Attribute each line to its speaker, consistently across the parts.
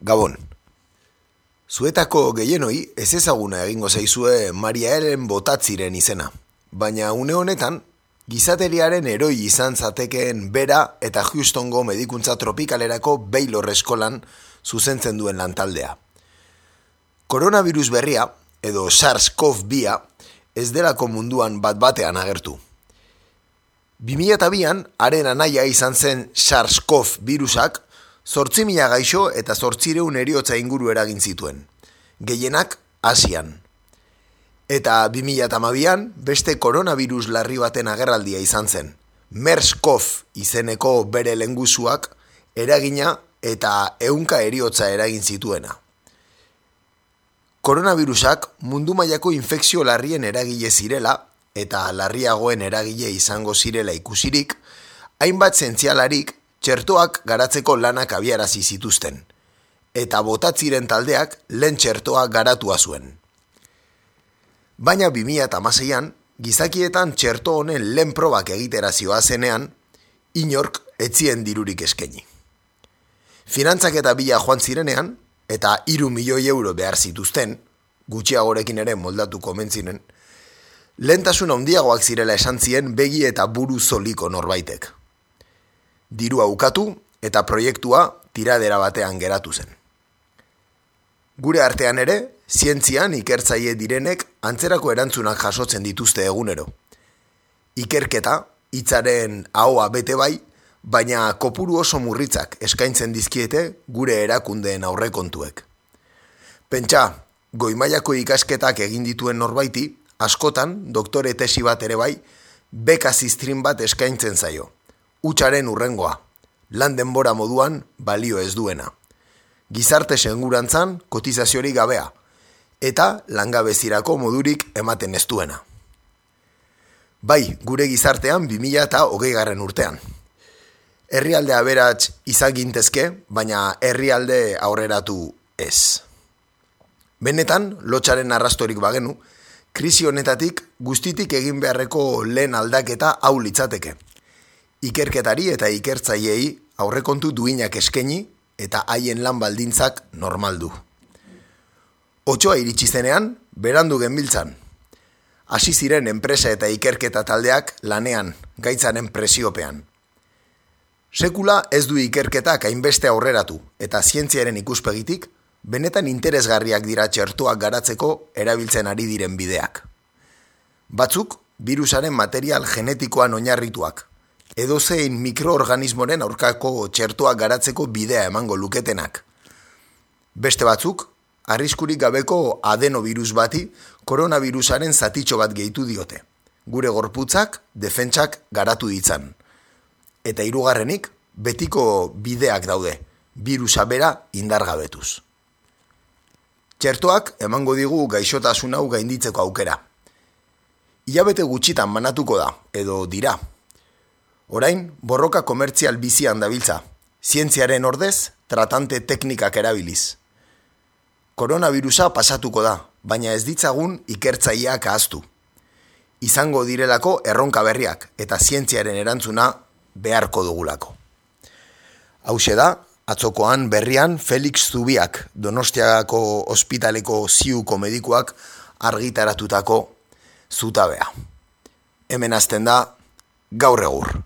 Speaker 1: Gabon. Zuetako gehienoi ez ezaguna egingo zaizue Maria Helen botatziren izena. Baina une honetan, gizateriaren eroi izan zatekeen bera eta Houstongo medikuntza tropikalerako Baylor eskolan zuzentzen duen lantaldea. Koronavirus berria, edo SARS-CoV-2, ez delako munduan bat batean agertu. 2002an, haren anaia izan zen SARS-CoV virusak, Zortzi mila gaixo eta zortzireun eriotza inguru eragin zituen. Gehienak, Asian. Eta 2008an, beste koronavirus larri baten agerraldia izan zen. MERS-CoV izeneko bere lengusuak eragina eta ehunka eriotza eragin zituena. Koronavirusak mundu mailako infekzio larrien eragile zirela eta larriagoen eragile izango zirela ikusirik, hainbat zentzialarik txertoak garatzeko lanak abiarazi zituzten, eta botatziren taldeak lehen txertoa garatua zuen. Baina 2006an, gizakietan txerto honen lehen probak egiterazioa zenean, inork etzien dirurik eskeni. Finantzak eta bila joan zirenean, eta iru milioi euro behar zituzten, gutxiagorekin ere moldatu komentzinen, lehentasun handiagoak zirela esan zien begi eta buru zoliko norbaitek dirua ukatu eta proiektua tiradera batean geratu zen. Gure artean ere, zientzian ikertzaile direnek antzerako erantzunak jasotzen dituzte egunero. Ikerketa, hitzaren ahoa bete bai, baina kopuru oso murritzak eskaintzen dizkiete gure erakundeen aurrekontuek. Pentsa, goimaiako ikasketak egin dituen norbaiti, askotan, doktore tesi bat ere bai, beka ziztrin bat eskaintzen zaio utxaren urrengoa, lan denbora moduan balio ez duena. Gizarte segurantzan kotizaziorik gabea, eta langabezirako modurik ematen ez duena. Bai, gure gizartean 2000 eta hogei garren urtean. Herrialde aberats izagintezke, baina herrialde aurreratu ez. Benetan, lotxaren arrastorik bagenu, krisi honetatik guztitik egin beharreko lehen aldaketa hau litzateke ikerketari eta ikertzaileei aurrekontu duinak eskeni eta haien lan baldintzak normaldu. Otsoa iritsi zenean, berandu genbiltzan. Hasi ziren enpresa eta ikerketa taldeak lanean, gaitzaren presiopean. Sekula ez du ikerketak hainbeste aurreratu eta zientziaren ikuspegitik, benetan interesgarriak dira txertuak garatzeko erabiltzen ari diren bideak. Batzuk, virusaren material genetikoan oinarrituak, edozein mikroorganismoren aurkako txertoa garatzeko bidea emango luketenak. Beste batzuk, arriskurik gabeko adenovirus bati koronavirusaren zatitxo bat gehitu diote. Gure gorputzak, defentsak garatu ditzan. Eta hirugarrenik betiko bideak daude, virusa bera indargabetuz. Txertoak emango digu gaixotasun hau gainditzeko aukera. Ilabete gutxitan manatuko da, edo dira, Orain, borroka komertzial bizian dabiltza, zientziaren ordez, tratante teknikak erabiliz. Koronavirusa pasatuko da, baina ez ditzagun ikertzaileak ahaztu. Izango direlako erronka berriak eta zientziaren erantzuna beharko dugulako. Hau da, atzokoan berrian Felix Zubiak, Donostiagako ospitaleko ziuko medikuak argitaratutako zutabea. Hemen azten da, gaur egur.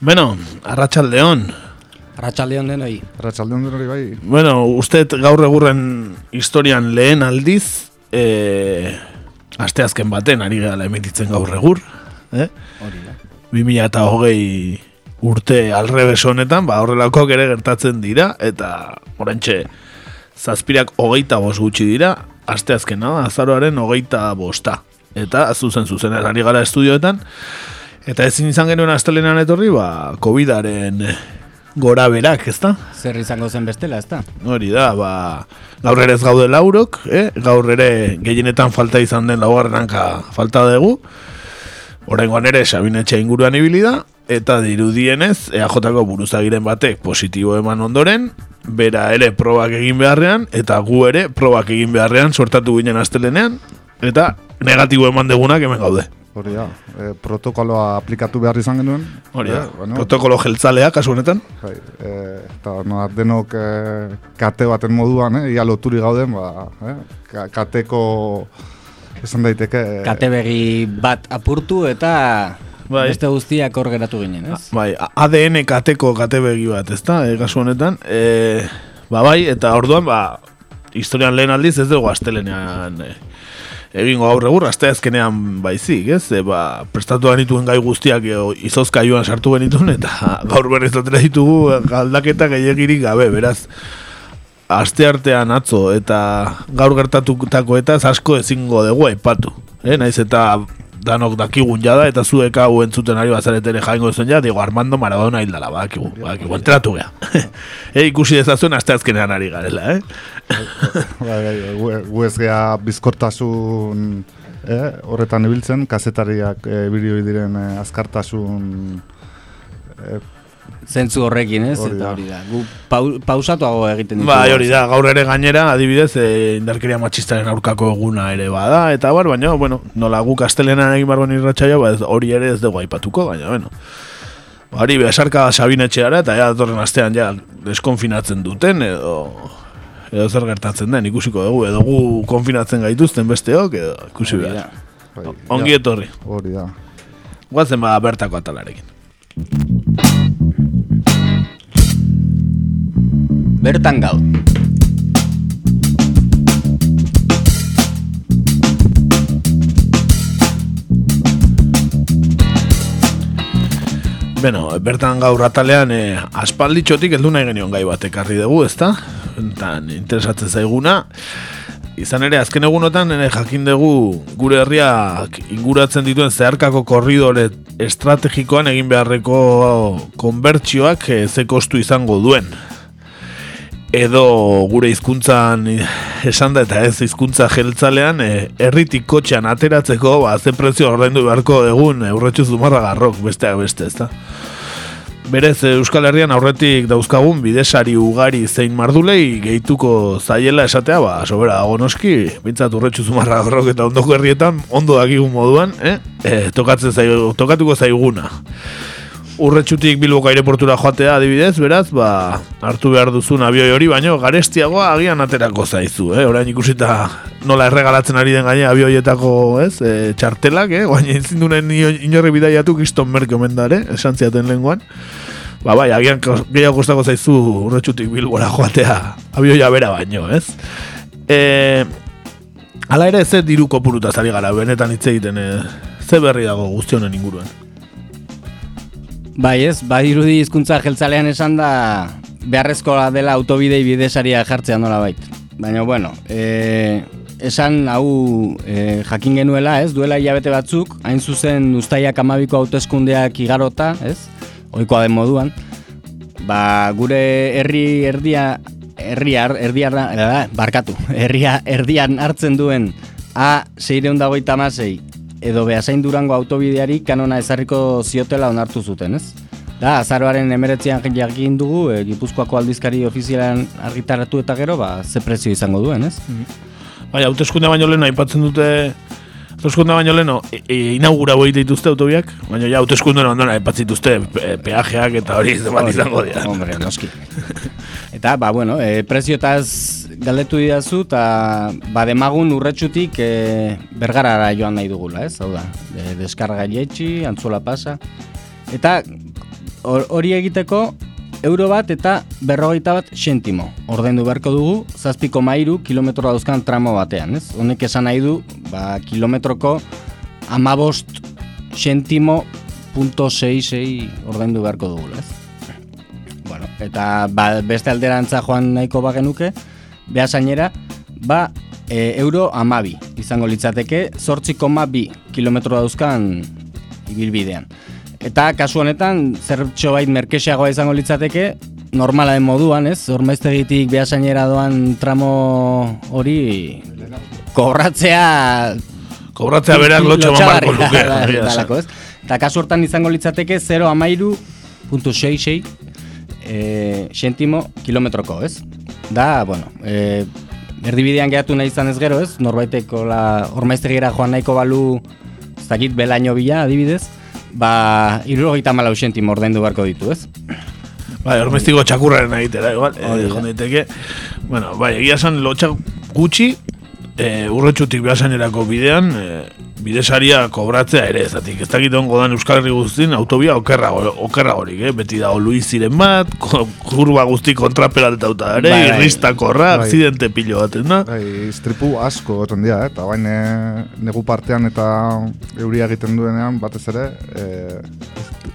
Speaker 2: Bueno, Arratsaldeon.
Speaker 3: Arratsaldeon denoi.
Speaker 4: Arratsaldeon denoi bai.
Speaker 2: Bueno, usted gaur egurren historian lehen aldiz, eh, asteazken baten ari gara emititzen gaur egur, eh?
Speaker 3: Hori da.
Speaker 2: 2008 urte alrebes honetan, ba horrelako ere gertatzen dira, eta orentxe zazpirak hogeita bost gutxi dira, asteazkena, azaroaren hogeita bosta. Eta zuzen zuzen ari gara estudioetan, Eta ezin izan genuen astelenan etorri, ba, COVID-aren gora berak, ez da?
Speaker 3: Zer izango zen bestela, ez da?
Speaker 2: Hori da, ba, gaur ere ez gaude laurok, eh? gaur ere gehienetan falta izan den laugarrenanka falta dugu. Horrengoan ere Sabinetxe inguruan ibili da, eta dirudienez, EAJ-ko buruzagiren batek positibo eman ondoren, bera ere probak egin beharrean, eta gu ere probak egin beharrean sortatu ginen astelenean, eta negatibo eman degunak hemen gaude.
Speaker 4: Hori da, e, protokoloa aplikatu behar izan genuen.
Speaker 2: Hori da,
Speaker 4: Eh, bueno,
Speaker 2: protokolo jeltzalea, kasu honetan.
Speaker 4: bai, e, eta no, denok e, kate baten moduan, eh, ia loturi gauden, ba, eh, ka- kateko esan daiteke... eh,
Speaker 3: Kate begi bat apurtu eta
Speaker 2: Bai.
Speaker 3: beste guztiak hor geratu ginen, ez?
Speaker 2: Bai, A- ADN kateko kate begi bat, ezta? E, kasu honetan, e, ba bai, eta orduan, ba, historian lehen aldiz ez dugu astelenean e, egingo gaur egur, asteazkenean baizik, ez? E, ba, prestatu genituen gai guztiak e, izozkailuan sartu genituen, eta gaur berriz atera ditugu aldaketa gehiagirik gabe, beraz, aste artean atzo eta gaur gertatutako eta asko ezingo dugu aipatu. Eh, naiz eta danok dakigun jada eta zuek hau entzuten ari bazaretere jaingo zen ja, digo Armando Maradona hildala, badakigu, badakigu, enteratu gea. e, ikusi dezazuen aste azkenean ari garela, eh?
Speaker 4: Bai, bai, gu- gu ez gea bizkortasun eh, horretan ibiltzen, kazetariak eh, diren eh, azkartasun eh,
Speaker 3: Zentzu horrekin, ez?
Speaker 4: Hori
Speaker 3: eta
Speaker 4: da.
Speaker 3: hori da. Gu pau, pausatuago egiten ditugu.
Speaker 2: Bai, hori da, gaur ere gainera, adibidez, e, indarkeria matxistaren aurkako eguna ere bada, eta bar, baina, bueno, nola guk astelenan egin barban irratxaio, ba, hori ere ez dugu aipatuko, baina, bueno. Ba, Hori, besarka sabinetxeara, eta ja, datorren astean, ja, deskonfinatzen duten, edo, edo zer gertatzen den, ikusiko dugu, edo gu konfinatzen gaituzten besteok, edo ikusi behar.
Speaker 3: da.
Speaker 2: Ongi etorri.
Speaker 4: hori da.
Speaker 2: Guazen ba bertako atalarekin.
Speaker 3: Bertan gau.
Speaker 2: Beno, bertan gaur atalean e, aspalditxotik heldu nahi genion gai bat ekarri dugu, ezta? Entan, interesatzen zaiguna. Izan ere, azken egunotan ere jakin dugu gure herriak inguratzen dituen zeharkako korridore estrategikoan egin beharreko konbertsioak e, ze kostu izango duen. Edo gure hizkuntzan esan da eta ez hizkuntza jeltzalean e, herritik kotxean ateratzeko ba, ze prezio ordaindu beharko egun eurretxu zumarra garrok besteak beste, ezta? Berez eh, Euskal Herrian aurretik dauzkagun bidesari ugari zein mardulei gehituko zaiela esatea, ba, sobera dago noski, bintzat urretxu zumarra garrok eta ondoko herrietan ondo dakigun moduan, eh? E, tokatzen zaigu, tokatuko zaiguna. Urretxutik Bilboko aireportura joatea adibidez, beraz, ba, hartu behar duzun abioi hori, baino garestiagoa agian aterako zaizu, eh? Orain ikusita nola erregalatzen ari den gaine abioietako, ez, e, txartelak, eh? Baina ezin duen inorri bidaiatu kiston merke omen da, ere, esan ziaten lenguan. Ba, bai, agian gehiago kostako zaizu urretxutik Bilbora joatea abioia bera baino, ez? E, Hala ere, ze diru kopurutaz ari gara, benetan hitz egiten, eh, ze berri dago guztionen inguruan.
Speaker 3: Bai ez, bai irudi hizkuntza jeltzalean esan da beharrezkoa dela autobidei bidesaria jartzea nola bait. Baina, bueno, e, esan hau e, jakin genuela, ez, duela hilabete batzuk, hain zuzen ustaiak amabiko hauteskundeak igarota, ez, oikoa den moduan, ba, gure herri erdia, herria, erdia, eh, barkatu, herria erdian hartzen duen A seireundagoita amasei edo behasain durango autobideari kanona ezarriko ziotela onartu zuten, ez? Da, azaroaren emeretzean jakin dugu, e, Gipuzkoako aldizkari ofizialan argitaratu eta gero, ba, ze prezio izango duen, ez?
Speaker 2: Bai, hauteskunde baino lehen aipatzen dute Hauteskunde baino lehen e, e, inaugurau egite dituzte autobiak, baina ja hauteskunde ondoren aipatzen dituzte pe, peajeak eta hori zenbat izango dira.
Speaker 3: Hombre, noski. eta, ba, bueno, e, preziotaz galdetu didazu, eta ba, demagun urretxutik e, bergarara joan nahi dugula, ez? Hau da, e, deskarga jetxi, antzuela pasa. Eta hor- hori egiteko euro bat eta berrogeita bat sentimo. Ordaindu beharko dugu, zazpiko mairu kilometro dauzkan tramo batean, ez? Honek esan nahi du, ba, kilometroko amabost sentimo punto sei ordaindu beharko dugula, ez? Bueno, eta ba, beste alderantza joan nahiko bagenuke, behasainera, ba, e, euro amabi izango litzateke, zortzi koma bi kilometro dauzkan ibilbidean. Eta kasu honetan, zertxo bait merkesiagoa izango litzateke, normala den moduan, ez? Hormaiztegitik behasainera doan tramo hori kobratzea...
Speaker 2: Kobratzea berak lotxo mamarko luke.
Speaker 3: da- dalako, ez? Eta kasu hortan izango litzateke 0 amairu puntu 66 e, sentimo kilometroko, ez? Da, bueno, e, erdibidean geratu nahi izan ez gero, ez? Norbaiteko la hormaiztegira joan nahiko balu ez dakit belaino bila, adibidez, ba, irurogeita malau sentimo ordaindu beharko ditu, ez?
Speaker 2: Bai, ormestiko txakurraren egitera, igual,
Speaker 3: Hori
Speaker 2: eh, daiteke. Bueno, bai, egia esan lotxak gutxi, eh, urretxutik behasainerako bidean, eh, bidesaria kobratzea ere, ezatik, ez dakit ongo dan Euskal Herri guztin, autobia okerra, okerra horik, eh? beti dago Luiziren bat, kurba guzti kontrapelatauta ere,
Speaker 3: Bai, bai.
Speaker 2: irristakorra,
Speaker 4: Bai.
Speaker 2: akzidente pilo baten da.
Speaker 4: Bai, istripu asko goten dira, eh? eta bain negu partean eta euria egiten duenean batez ere, e,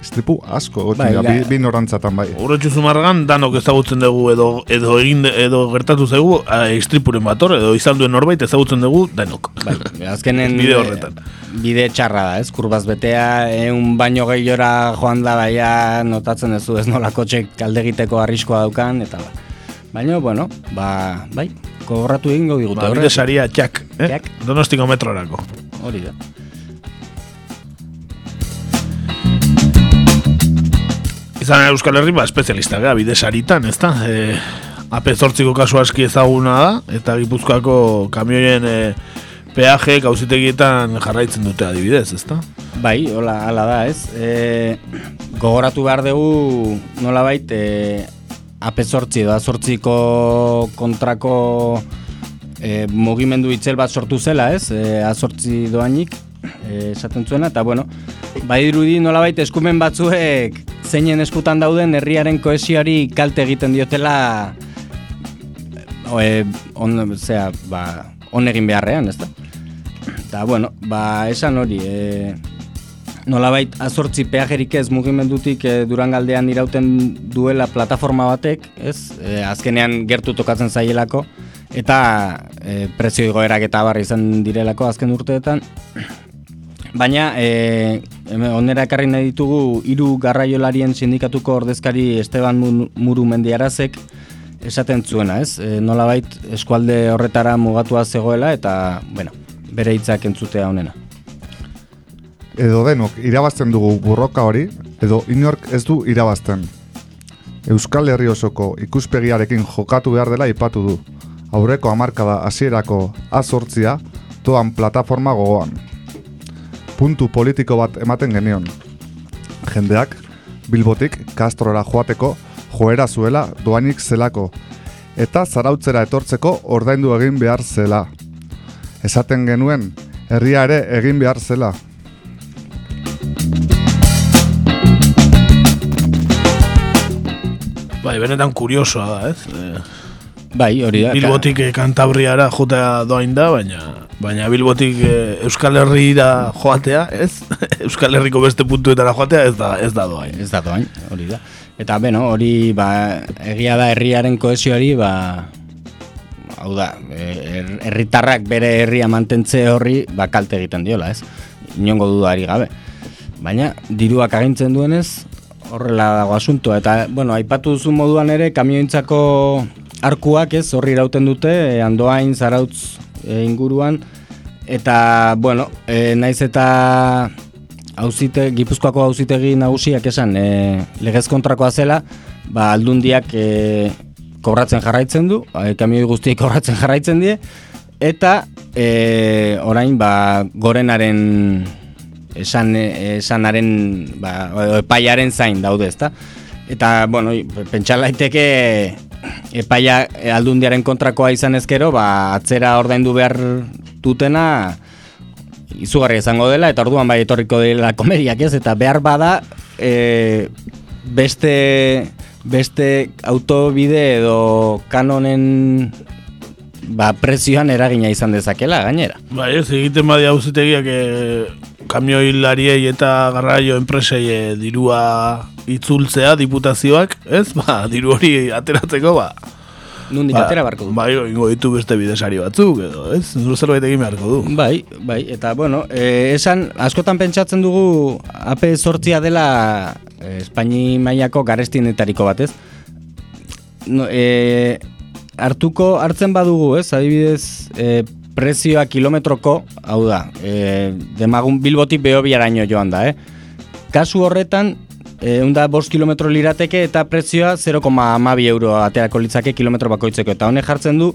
Speaker 4: istripu asko
Speaker 3: Bai,
Speaker 4: bi, bi norantzatan bai.
Speaker 2: Urretxu zumargan danok ezagutzen dugu edo edo egin edo gertatu zaigu eh, istripuren bator edo izan duen norbait ezagutzen dugu danok.
Speaker 3: Bai, azkenen
Speaker 2: Bide horretan.
Speaker 3: eh, Bide txarra da, ez? Kurbaz betea, eun baino gehiora joan da baia notatzen duzu ez nola kotxek kalde egiteko arriskoa daukan, eta ba. Baina, bueno, ba, bai, kobratu egingo digute.
Speaker 2: Ba, bide saria txak, eh?
Speaker 3: Txak.
Speaker 2: Donostiko metrorako.
Speaker 3: Hori da.
Speaker 2: Izan Euskal Herri ba, espezialista gara, bide saritan, ez da? E, AP zortziko kasu aski ezaguna da, eta Gipuzkoako kamioien e, peaje gauzitegietan jarraitzen dute adibidez, ez da?
Speaker 3: Bai, hola, hala da, ez? E, gogoratu behar dugu nolabait e, ape sortzi edo azortziko kontrako e, mugimendu itzel bat sortu zela, ez? E, azortzi doainik esaten zuena, eta bueno, bai dirudi nolabait eskumen batzuek zeinen eskutan dauden herriaren kohesioari kalte egiten diotela e, on, zera, ba, on egin beharrean, ez da? Eta, bueno, ba, esan hori, e, nolabait azortzi peajerik ez mugimendutik e, durangaldean irauten duela plataforma batek, ez? E, azkenean gertu tokatzen zaielako, eta e, prezio igoerak eta barri izan direlako azken urteetan. Baina, e, onera ekarri nahi ditugu hiru garraiolarien sindikatuko ordezkari Esteban Muru Mendiarazek esaten zuena, ez? E, nolabait eskualde horretara mugatua zegoela eta, bueno, bere hitzak entzutea honena.
Speaker 4: Edo denok irabazten dugu burroka hori, edo inork ez du irabazten. Euskal Herri osoko ikuspegiarekin jokatu behar dela ipatu du. Aurreko hamarkada hasierako azortzia toan plataforma gogoan. Puntu politiko bat ematen genion. Jendeak, Bilbotik Castrora joateko joera zuela doainik zelako, eta zarautzera etortzeko ordaindu egin behar zela. Esaten genuen, herria ere egin behar zela.
Speaker 2: Bai, benetan kuriosoa da, ez?
Speaker 3: Bai, hori da.
Speaker 2: Bilbotik eh, Kantabriara jotea doain da, baina baina Bilbotik eh, Euskal Herrira joatea, ez? Euskal Herriko beste puntuetara joatea ez da ez da doain.
Speaker 3: Ez da doain, hori da. Eta beno, hori ba, egia da herriaren kohesioari, ba, hau da, e, her- herritarrak bere herria mantentze horri ba, kalte egiten diola, ez? Inongo dudari gabe. Baina, diruak agintzen duenez, horrela dago asuntoa. Eta, bueno, aipatu duzu moduan ere, kamiointzako arkuak ez, horri irauten dute, e, andoain, zarautz e, inguruan, eta, bueno, e, naiz eta hauzite, Gipuzkoako auzitegi nagusiak esan e, legez kontrakoa zela, ba, aldundiak e, kobratzen jarraitzen du, e, kamioi guztiek kobratzen jarraitzen die, eta e, orain ba, gorenaren esan, esanaren ba, epaiaren zain daude, ezta? Eta, bueno, pentsa laiteke epaia aldundiaren kontrakoa izan ezkero, ba, atzera ordaindu behar dutena izugarri izango dela, eta orduan bai etorriko dela komediak ez, eta behar bada e, beste, beste autobide edo kanonen ba, prezioan eragina izan dezakela gainera.
Speaker 2: Bai, ez egiten badi auzitegiak e, kamioilariei eta garraio enpresei dirua itzultzea diputazioak, ez? Ba, diru hori ateratzeko, ba,
Speaker 3: nundik atera barko du.
Speaker 2: Bai, ingo ditu beste bidesari batzuk, edo, ez? Zuru zerbait egin beharko du.
Speaker 3: Bai, bai, eta bueno, e, esan, askotan pentsatzen dugu AP sortzia dela e, Espaini mailako garestionetariko bat, ez? No, e, hartuko, hartzen badugu, ez? Adibidez, e, prezioa kilometroko, hau da, e, demagun bilbotik behobiaraino joan da, eh? Kasu horretan, Egun da bost kilometro lirateke eta prezioa 0,amabi euro aterako litzake kilometro bakoitzeko. Eta honek jartzen du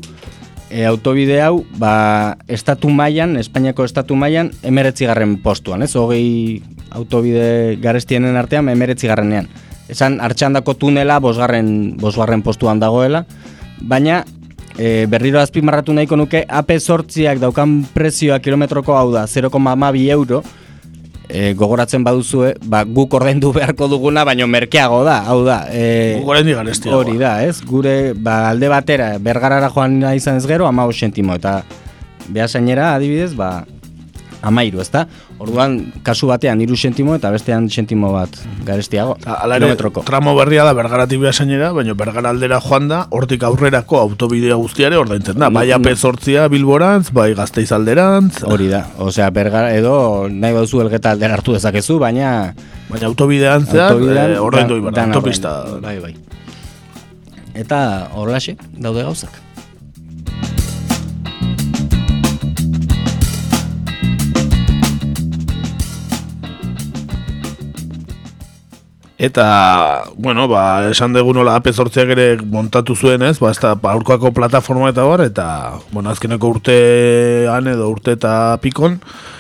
Speaker 3: e, autobide hau ba, estatu mailan, Espainiako estatu mailan, emeretzi garren postuan. Ez hogei autobide garestienen artean emeretzi garrenean. Esan hartxandako tunela bosgarren, bosgarren postuan dagoela, baina e, berriro azpimarratu nahiko nuke AP sortziak daukan prezioa kilometroko hau da 0,amabi euro, e, gogoratzen baduzue, ba, guk ordaindu beharko duguna, baino merkeago da, hau da. E,
Speaker 2: Guk.
Speaker 3: Hori da, ez? Gure, ba, alde batera, bergarara joan izan ez gero, ama sentimo, eta behasainera, adibidez, ba, amairu, ezta? Orduan, kasu batean, iru sentimo, eta bestean sentimo bat garestiago,
Speaker 2: Hala ere, tramo berria da bergaratik behasainera, baina bergara aldera joan da, hortik aurrerako autobidea guztiare ordaintzen da. Bai. AP sortzia bilborantz, bai gazteiz alderantz,
Speaker 3: Hori da, osea, bergara, edo nahi baduzu elgeta aldera hartu dezakezu, baina...
Speaker 2: baina autobidean zehar,
Speaker 3: autobidean
Speaker 2: eh, ordaindu
Speaker 3: da-
Speaker 2: ibar,
Speaker 3: dana
Speaker 2: autopista.
Speaker 3: Bai, bai. Eta horlaxe, daude gauzak.
Speaker 2: Eta, bueno, ba, esan dugu nola AP sortziak ere montatu zuen ez, ba, ez da, ba, aurkako plataforma eta bar, eta, bueno, azkeneko urtean edo urte eta pikon,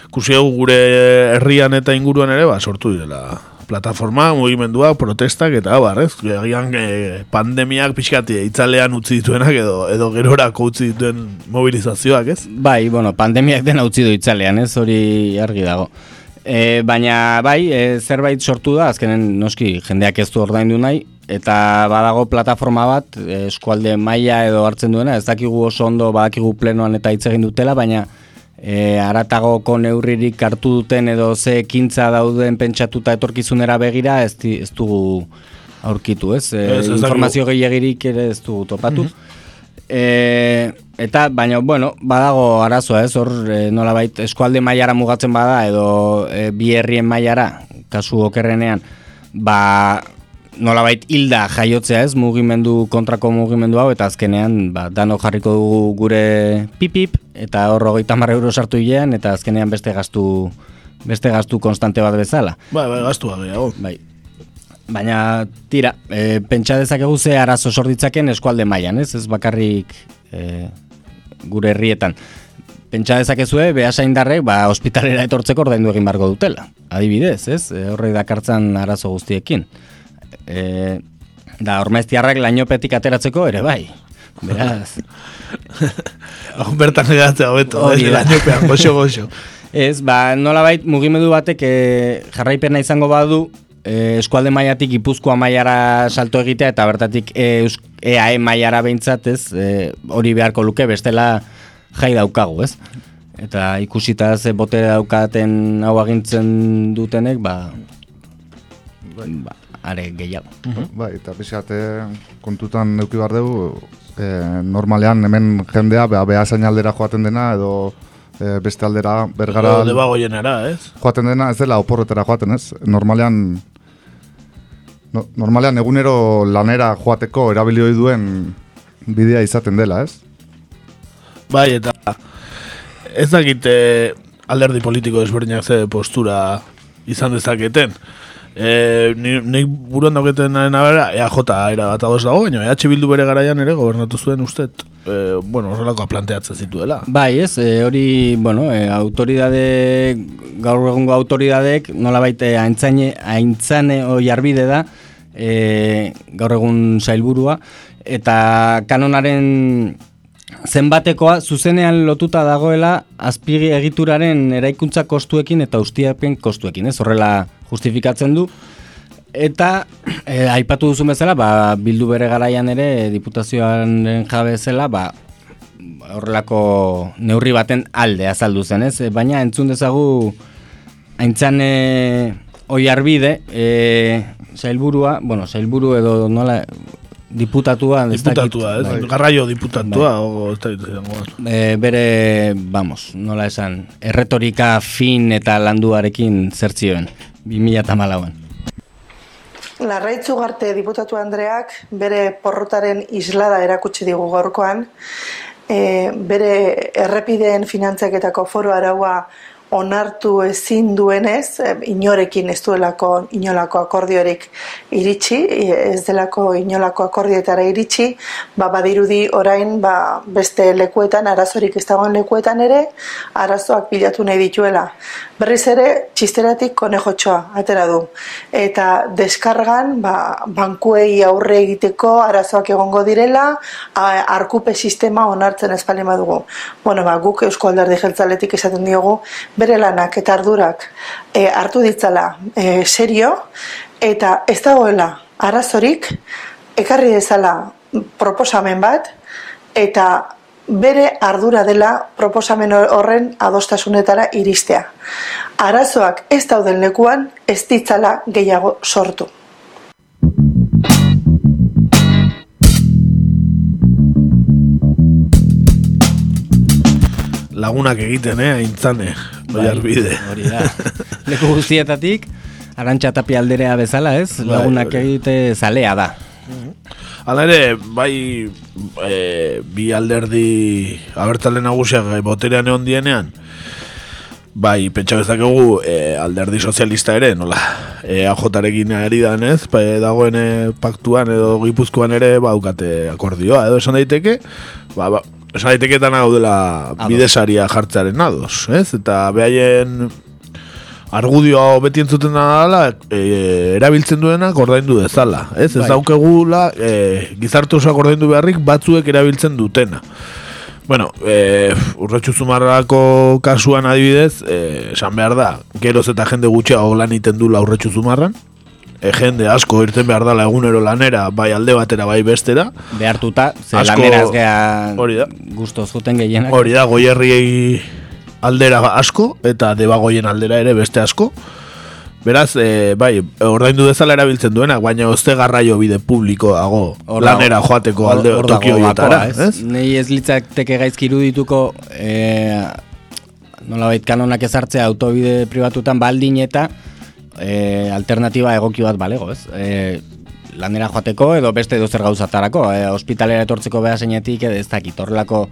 Speaker 2: kusi gure herrian eta inguruan ere, ba, sortu direla plataforma, mugimenduak, protestak eta bar, ez? Egian e, pandemiak pixkati itzalean utzi dituenak edo, edo gerorako utzi dituen mobilizazioak, ez?
Speaker 3: Bai, bueno, pandemiak dena utzi du itzalean, ez hori argi dago. E, baina bai, e, zerbait sortu da, azkenen noski jendeak ez du ordaindu nahi, eta badago plataforma bat, e, eskualde maila edo hartzen duena, ez dakigu oso ondo badakigu plenoan eta hitz egin dutela, baina e, aratagoko neurririk hartu duten edo ze ekintza dauden pentsatuta etorkizunera begira, ez, ez dugu aurkitu, ez? E,
Speaker 2: Ez, ez
Speaker 3: informazio gehiagirik ere ez dugu topatu. E, eta, baina, bueno, badago arazoa ez, hor e, nolabait eskualde mailara mugatzen bada edo e, bi herrien mailara, kasu okerrenean, ba, nolabait hilda jaiotzea ez, mugimendu kontrako mugimendu hau, eta azkenean, ba, dano jarriko dugu gure pipip, eta hor hogeita marra euro sartu hilean, eta azkenean beste gastu, beste gastu konstante bat bezala.
Speaker 2: Bai, bai, gastua gehiago.
Speaker 3: Bai. Baina, tira, e, pentsa dezakegu ze arazo sorditzaken eskualde mailan, ez? Ez bakarrik e, gure herrietan. Pentsa dezakezue, behasaindarrek, ba, ospitalera etortzeko ordaindu egin barko dutela. Adibidez, ez? E, horrek dakartzan arazo guztiekin. E, da, ormaiztiarrak lainopetik ateratzeko ere bai. Beraz,
Speaker 2: Hau bertan edatzea hobeto, ez? Lainopean, goxo, goxo.
Speaker 3: Ez, ba, nolabait mugimendu batek e, jarraipena izango badu e, eskualde mailatik Gipuzkoa mailara salto egitea eta bertatik e, EAE mailara behintzat, ez, e, hori beharko luke bestela jai daukagu, ez? Eta ikusita ze botere daukaten hau agintzen dutenek, ba, ba are gehiago.
Speaker 4: Bai, eta pixate kontutan neuki behar dugu, e, normalean hemen jendea beha, beha aldera joaten dena, edo e, beste aldera bergara
Speaker 2: Edo debagoienera, ez?
Speaker 4: joaten dena, ez dela oporretara joaten, ez? Normalean, no, normalean egunero lanera joateko erabili ohi duen bidea izaten dela, ez?
Speaker 2: Bai, eta ez dakite alderdi politiko desberdinak ze postura izan dezaketen. E, ni, nik buruan dauketen nabera, EAJ era bat ados dago, baina EH Bildu bere garaian ere gobernatu zuen ustet, e, bueno, horrelakoa planteatzen zituela.
Speaker 3: Bai, ez, e, hori, bueno, e, autoridade, gaur egungo autoridadek, nolabait e, aintzane, aintzane oi arbide da, e, gaur egun sailburua, eta kanonaren zenbatekoa zuzenean lotuta dagoela azpigi egituraren eraikuntza kostuekin eta ustiapen kostuekin, ez? Horrela justifikatzen du. Eta e, aipatu duzu bezala, ba, bildu bere garaian ere diputazioaren jabe zela, ba, horrelako neurri baten alde azaldu zen, ez? E, Baina entzun dezagu aintzan e, oi arbide, e, sailburua, bueno, sailburu edo nola Diputatua, ez dakit.
Speaker 2: Diputatua, ez?
Speaker 3: Bai.
Speaker 2: Garraio diputatua, o ez da izango.
Speaker 3: E, bere, vamos, nola esan, erretorika fin eta landuarekin zertzioen, 2008an.
Speaker 5: Larraitzu garte diputatu Andreak bere porrotaren islada erakutsi digu gaurkoan, e, bere errepideen finantzaketako foro araua onartu ezin duenez, e, inorekin ez duelako inolako akordiorik iritsi, e, ez delako inolako akordioetara iritsi, ba, badirudi orain ba, beste lekuetan, arazorik ez dagoen lekuetan ere, arazoak bilatu nahi dituela. Berriz ere, txisteratik konejotxoa atera du. Eta deskargan, ba, bankuei aurre egiteko arazoak egongo direla, arkupe sistema onartzen ez badugu. Bueno, ba, guk Eusko Alderdi Jeltzaletik esaten diogu, bere lanak eta ardurak e, hartu ditzala e, serio, eta ez dagoela arazorik, ekarri dezala proposamen bat, eta bere ardura dela proposamen horren adostasunetara iristea. Arazoak ez dauden lekuan ez ditzala gehiago sortu.
Speaker 2: Lagunak egiten, eh, aintzane, bai bide.
Speaker 3: Hori da. Leku guztietatik, arantxa tapi alderea bezala, ez?
Speaker 2: Bai,
Speaker 3: Lagunak
Speaker 2: hori.
Speaker 3: egite zalea da.
Speaker 2: Hala ere, bai e, bi alderdi abertzale nagusiak eh, boterean egon dienean, bai, pentsa bezakegu e, alderdi sozialista ere, nola, e, AJ-arekin ari danez, ba, e, dagoen e, paktuan edo gipuzkoan ere baukate akordioa, edo esan daiteke, ba, ba, esan daiteke dana gaudela
Speaker 3: Ados.
Speaker 2: bidesaria jartzearen ados, ez? Eta behaien argudioa beti entzuten da dela, e, erabiltzen duena ordaindu dezala, ez? Ez
Speaker 3: Bai.
Speaker 2: daukegula e, gizarte osoak ordaindu beharrik batzuek erabiltzen dutena. Bueno, e, urretxu zumarrako kasuan adibidez, e, esan behar da, geroz eta jende gutxiago lan iten dula urretxu zumarran, e, jende asko irten behar dala egunero lanera, bai alde batera, bai bestera,
Speaker 3: Behartuta, ze
Speaker 2: Asko-
Speaker 3: laneraz gea
Speaker 2: hori da.
Speaker 3: guztoz juten gehienak.
Speaker 2: Hori da, goierriei aldera asko, eta debagoien aldera ere beste asko. Beraz, e, bai, ordaindu dezala erabiltzen duenak, baina ozte garraio bide publikoago
Speaker 3: Hor dago-
Speaker 2: lanera joateko alde
Speaker 3: hor dago
Speaker 2: toki horietara,
Speaker 3: gakoa,
Speaker 2: ez?
Speaker 3: Nei ez litzateke gaizki irudituko e, nolabait kanonak ezartzea autobide pribatutan baldin eta e, alternatiba egoki bat balego, ez? E, lanera joateko edo beste edo zer gauzatarako, e, ospitalera etortzeko beha zeinetik edo ez dakit, horrelako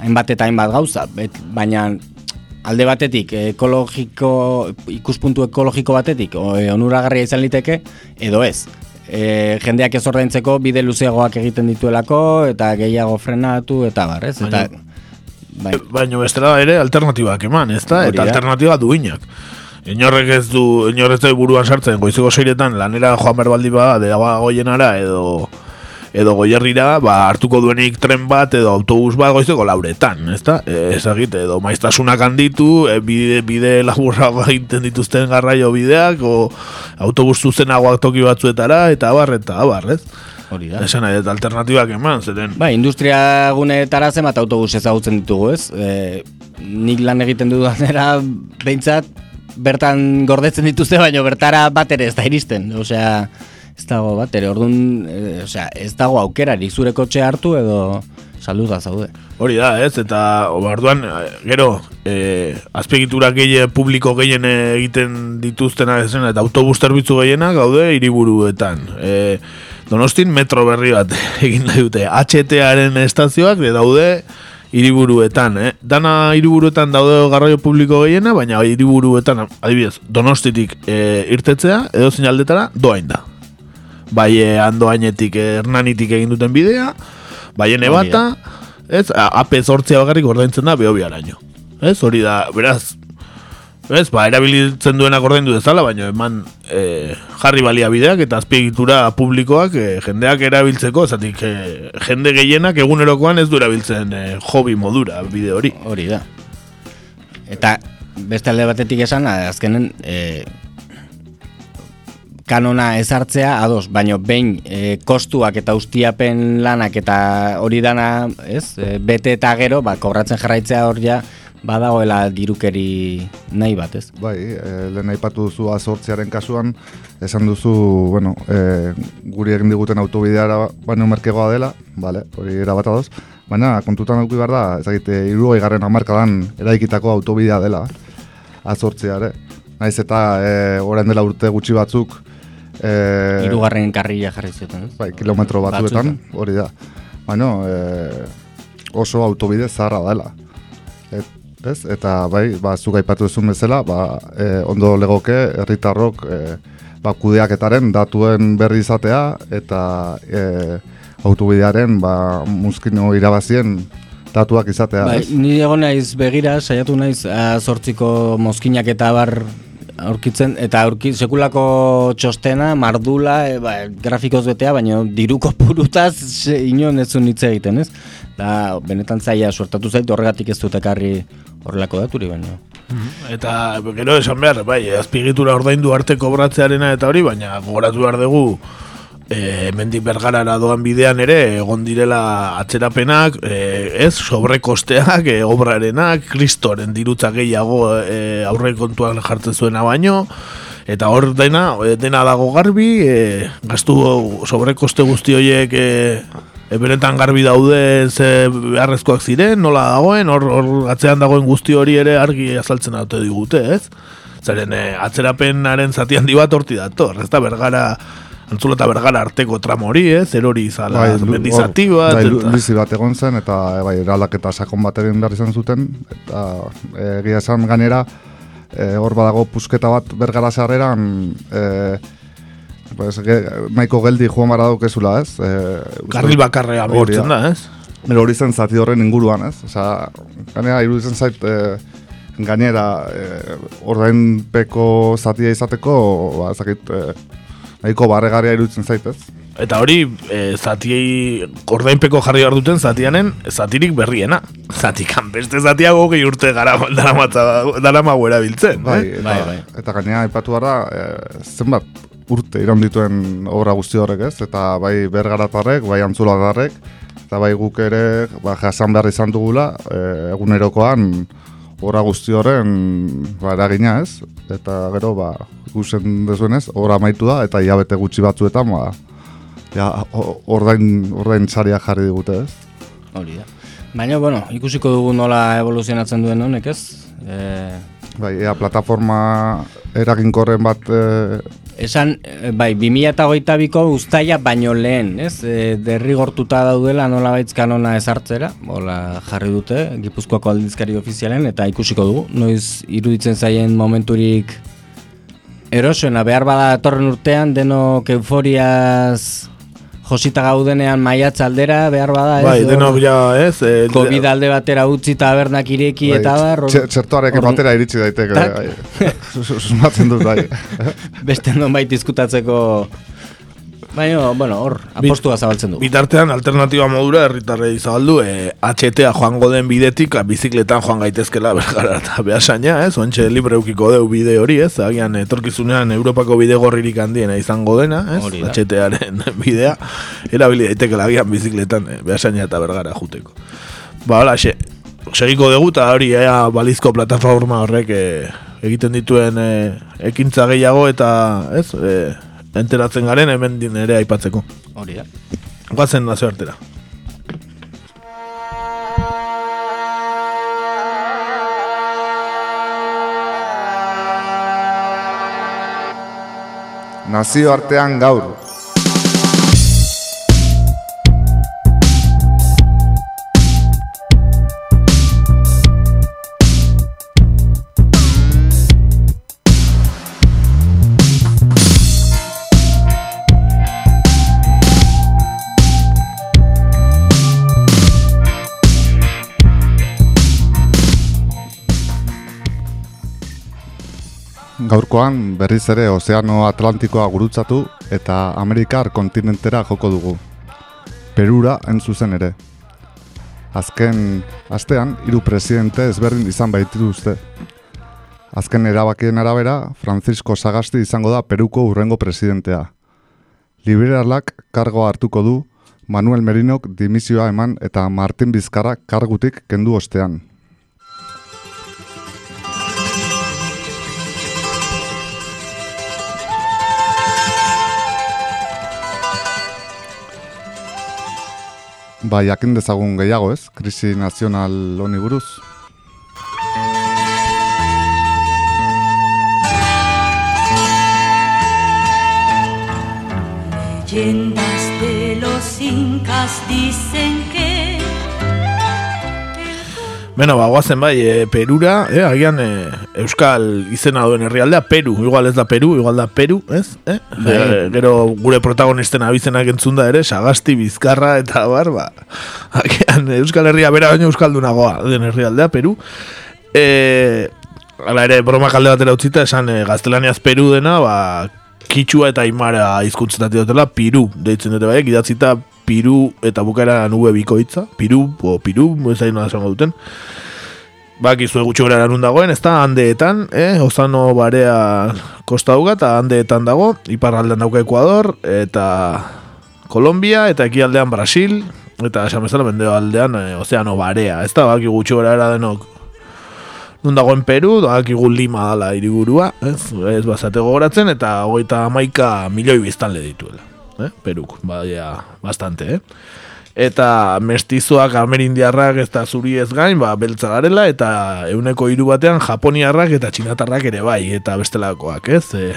Speaker 3: hainbat eta hainbat gauza, bet, baina alde batetik ekologiko ikuspuntu ekologiko batetik o, e, onuragarria izan liteke edo ez. E, jendeak ez ordaintzeko bide luzeagoak egiten dituelako eta gehiago frenatu eta bar, ez? Eta bai,
Speaker 2: Baina bestela ere alternatibak eman, ez da? Eta alternatiba duinak. Inorrek ez du, inorrek ez du buruan sartzen, goizeko seiretan lanera joan behar baldi bada, deba goienara edo edo goierrira, ba, hartuko duenik tren bat edo autobus bat goizeko lauretan, ezta? E, ezagite, edo maiztasunak handitu, e, bide, bide laburrago egiten dituzten garraio bideak, o autobus zuzenagoak toki batzuetara, eta abar, eta abar, ez?
Speaker 3: hori da.
Speaker 2: Esan nahi, eta alternatibak eman, zeren,
Speaker 3: Bai, industria guneetara zenbat autobus ezagutzen ditugu, ez? E, nik lan egiten dudanera behintzat bertan gordetzen dituzte, baina bertara bat ere ez da iristen. Osea, ez dago bat ere, orduan, e, osea, ez dago aukerari zure kotxe hartu edo saluda zaude.
Speaker 2: Hori da, ez, eta orduan gero, e, azpiegitura gehien, publiko gehien egiten dituztena zen, eta autobus zerbitzu gehienak gaude hiriburuetan. E, donostin metro berri bat egin nahi dute. HTA-aren estazioak de daude hiriburuetan, eh? Dana hiriburuetan daude garraio publiko gehiena, baina hiriburuetan, adibidez, donostitik e, irtetzea, edo aldetara doain da. Bai, e, andoainetik, eh, hernanitik egin duten bidea, bai, ene
Speaker 3: Hori da.
Speaker 2: bata, ez, A- AP zortzea bakarrik ordaintzen da behobiaraino. Ez, hori da, beraz, ez, ba, erabiltzen duenak ordaindu dezala, baina eman e, jarri baliabideak eta azpiegitura publikoak e, jendeak erabiltzeko, zatik e, jende gehienak egunerokoan ez du erabiltzen e, hobi modura bide hori.
Speaker 3: Hori da. Eta beste alde batetik esan, azkenen e, kanona ezartzea ados, baino behin e, kostuak eta ustiapen lanak eta hori dana, ez, e, bete eta gero, ba, kobratzen jarraitzea hor ja, badagoela dirukeri nahi bat, ez?
Speaker 4: Bai, e, lehen aipatu duzu azortziaren kasuan, esan duzu, bueno, e, guri egin diguten autobideara baino merkegoa dela, bale, hori erabat adoz, baina kontutan duki behar da, ezagite, iru garren amarkadan eraikitako autobidea dela, azortziare. Naiz eta e, orain dela urte gutxi batzuk, e,
Speaker 3: Hirugarren karrila jarri zuten, ez?
Speaker 4: bai, kilometro batzuetan, hori da. Baina, e, oso autobide zaharra dela. Et, ez? Eta bai, ba, zuk aipatu duzun bezala, ba, e, ondo legoke herritarrok e, ba, kudeaketaren datuen berri izatea eta e, autobidearen ba, muzkino irabazien datuak izatea.
Speaker 3: Bai, ni egon naiz begira, saiatu naiz zortziko mozkinak eta bar aurkitzen, eta aurki, sekulako txostena, mardula, e, ba, grafikoz betea, baina diruko purutaz inon ez zuen hitz egiten, ez? Da, benetan zaila suertatu zait, horregatik ez dut ekarri horrelako daturi, baina.
Speaker 2: Eta gero esan behar, bai, azpigitura ordaindu arte kobratzearena eta hori, baina gogoratu behar dugu e, mendik bergarara doan bidean ere egon direla atzerapenak, e, ez, sobrekosteak, e, obrarenak, kristoren dirutza gehiago e, aurre kontuan jartzen zuena baino, eta hor dena, e, dena dago garbi, e, gastu sobrekoste guzti horiek e, e, benetan garbi daude ze beharrezkoak ziren, nola dagoen, hor, hor atzean dagoen guzti hori ere argi azaltzen dute digute, ez? Zeren e, atzerapenaren zati handi bat horti dator, ez da bergara Antzulo eta bergara arteko tramo hori, ez? Erori izala
Speaker 4: lu-
Speaker 2: mendizati bat.
Speaker 4: bai,
Speaker 2: eta-
Speaker 4: bizi bat egon zen, eta e, bai, eraldaketa sakon bat egin behar izan zuten, eta e, egia esan gainera, e, hor badago pusketa bat bergara sarreran, e, pues, ge, maiko geldi joan bara daukezula, ez? E,
Speaker 2: Karril bakarrea
Speaker 4: hori
Speaker 2: bihurtzen da, ez?
Speaker 4: Pero hori zen zati horren inguruan, ez? Osea, gainera iruditzen zait e, gainera e, ordainpeko zatia izateko, ba, ez dakit, e, nahiko barregarria iruditzen zait, ez?
Speaker 2: Eta hori, e, zatiei ordainpeko jarri behar duten zatianen, zatirik berriena. Zatikan beste zatiago gehi urte gara daramago erabiltzen.
Speaker 4: Bai,
Speaker 2: eh?
Speaker 4: eta,
Speaker 3: Bai, bai.
Speaker 4: eta gainera aipatu da, e, zenbat urte iraun dituen obra guzti horrek, ez? Eta bai bergaratarrek, bai antzulatarrek, eta bai guk ere ba, jasan behar izan dugula, e, egunerokoan obra guzti horren ba, eragina, ez? Eta gero, ba, ikusten dezuenez, obra amaitu da, eta hilabete gutxi batzuetan, ba, ja, ordain, ordain saria jarri digute, ez?
Speaker 3: Hori da. Baina, bueno, ikusiko dugu nola evoluzionatzen duen honek, ez? E,
Speaker 4: Bai, ea, plataforma eraginkorren bat e,
Speaker 3: esan, e, bai, 2008ko ustaia baino lehen, ez? E, derrigortuta daudela nola baitz kanona ezartzera, hola jarri dute, Gipuzkoako aldizkari ofizialen, eta ikusiko dugu, noiz iruditzen zaien momenturik erosoena, behar bada etorren urtean, denok euforiaz josita gaudenean maiatza aldera, behar bada, ez?
Speaker 2: Bai, denok ja, ez? E,
Speaker 3: Covid alde batera utzi tabernak ireki
Speaker 4: bai,
Speaker 3: eta bar, hor-
Speaker 4: txe- txertoarekin
Speaker 3: hor-
Speaker 4: batera iritsi daiteke,
Speaker 3: Tak.
Speaker 4: bai. Susmatzen dut, bai.
Speaker 3: beste nonbait diskutatzeko Baina, bueno, hor, apostua zabaltzen du.
Speaker 2: Bitartean, alternatiba modura herritarrei zabaldu, e, HTA joango den bidetik, a, bizikletan joan gaitezkela bergara eta behasaina, ez? Oantxe libre eukiko deu bide hori, ez? Agian etorkizunean Europako bide gorririk handiena izango dena, ez? HTaren bidea, erabili daitekela agian bizikletan e, behasaina eta bergara juteko. Ba, hola, xe, segiko dugu eta hori ea balizko plataforma horrek e, egiten dituen e, ekintza gehiago eta, ez? E, enteratzen garen hemen din ere aipatzeko.
Speaker 3: Hori da.
Speaker 2: Guazen nazio artera.
Speaker 4: Nazio artean gaur. Gaurkoan berriz ere Ozeano Atlantikoa gurutzatu eta Amerikar kontinentera joko dugu. Perura entzuzen ere. Azken astean hiru presidente ezberdin izan baitituzte. Azken erabakien arabera, Francisco Sagasti izango da Peruko urrengo presidentea. Liberalak kargoa hartuko du, Manuel Merinok dimisioa eman eta Martin Bizkarra kargutik kendu ostean. Ba, jakin dezagun gehiago ez, krisi nazional honi buruz.
Speaker 6: Leyendas de los incas dicen
Speaker 2: Beno, ba, guazen bai, e, Perura, e, agian e, Euskal izena duen herrialdea, Peru, igual ez da Peru, igual da Peru, ez? E? E, gero gure protagonisten abizenak entzunda ere, Sagasti, Bizkarra eta bar, ba, agian Euskal Herria bera baino Euskaldunagoa den herrialdea, Peru. E, Hala ere, broma kalde batera utzita, esan e, gaztelaniaz Peru dena, ba, kitxua eta aimara hizkuntzetatik dutela, Piru, deitzen dute bai, idatzita Piru eta bukaera nube bikoitza, Piru, o Piru, ez da esango duten. Bakizue gutxi gora nun dagoen, ez da handeetan, eh? Ozano barea kosta duga, eta handeetan dago, iparraldean dauka Ecuador, eta Kolombia, eta ekialdean Brasil, eta esan bezala mendeo aldean eh, ozeano barea, ez da, baki gutxi gora era denok nun Peru, dakigu Lima dala hiriburua, ez, ez bazate gogoratzen, eta hogeita hamaika milioi biztanle dituela. Eh? Peruk, badia, bastante, eh? Eta mestizoak amerindiarrak ez da zuri ez gain, ba, beltza garela, eta euneko hiru batean japoniarrak eta txinatarrak ere bai, eta bestelakoak, ez? E,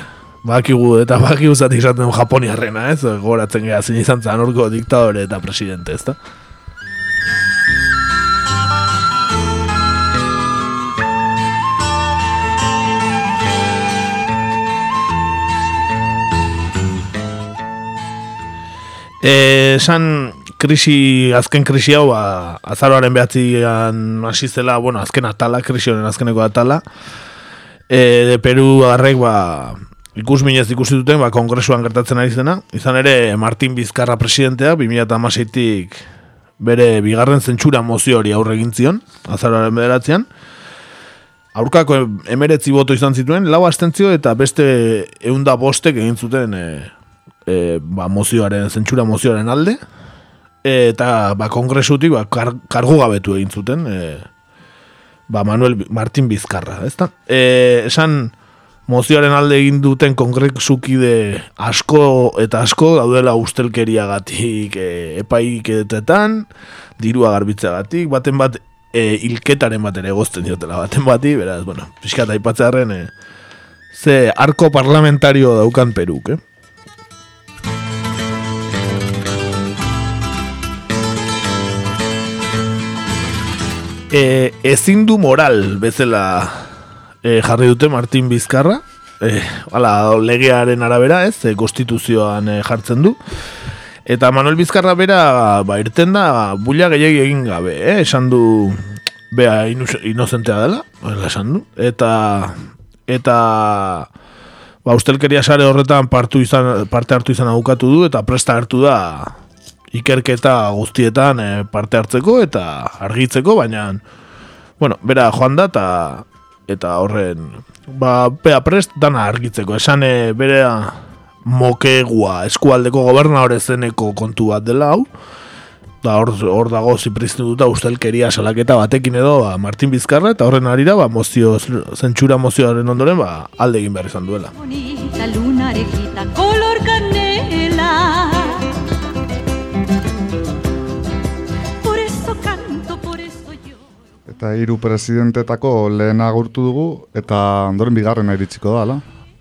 Speaker 2: bakigu, eta bakigu zatik esaten du japoniarrena, ez? Goratzen gara zein izan zan orko diktadore eta presidente, ez da? Esan krisi, azken krisi hau, ba, azaroaren behatzian hasi zela, bueno, azken atala, krisi honen azkeneko atala. E, de Peru agarrek, ba, ikus minez ikusi duten, ba, kongresuan gertatzen ari zena. Izan ere, Martin Bizkarra presidentea, 2008tik bere bigarren zentsura mozio hori aurre egin zion, azaroaren bederatzean. Aurkako emeretzi boto izan zituen, lau astentzio eta beste eunda bostek egin zuten e, e, ba, mozioaren, zentsura mozioaren alde, eta ba, kongresutik ba, kar, kargu gabetu egin zuten, e, ba, Manuel Martin Bizkarra, ezta? E, esan mozioaren alde egin duten kongresukide asko eta asko daudela ustelkeriagatik e, epaiketetan, dirua garbitzeagatik, baten bat e, hilketaren bat ere egozten diotela baten bati, beraz, bueno, pixkat aipatzearen, e, ze arko parlamentario daukan Peruk, eh? E, ezin du moral bezala e, jarri dute Martin Bizkarra e, ala, legearen arabera ez e, konstituzioan e, jartzen du eta Manuel Bizkarra bera ba, irten da bulla gehiagi egin gabe eh? esan du bea inozentea dela esan du eta eta ba, ustelkeria sare horretan partu izan, parte hartu izan aukatu du eta presta hartu da ikerketa guztietan eh, parte hartzeko eta argitzeko, baina bueno, bera joan da eta eta horren ba, bea prest dana argitzeko. Esan e, bere mokegua eskualdeko goberna zeneko kontu bat dela hau, da hor, hor dago zipriztu duta ustelkeria salaketa batekin edo ba, Martin Bizkarra eta horren arira ba, mozio, zentsura mozioaren ondoren ba, alde egin behar izan duela.
Speaker 6: bonita luna arejita color canela.
Speaker 4: Eta hiru presidentetako lehen agurtu dugu, eta ondoren bigarrena iritsiko da, ala?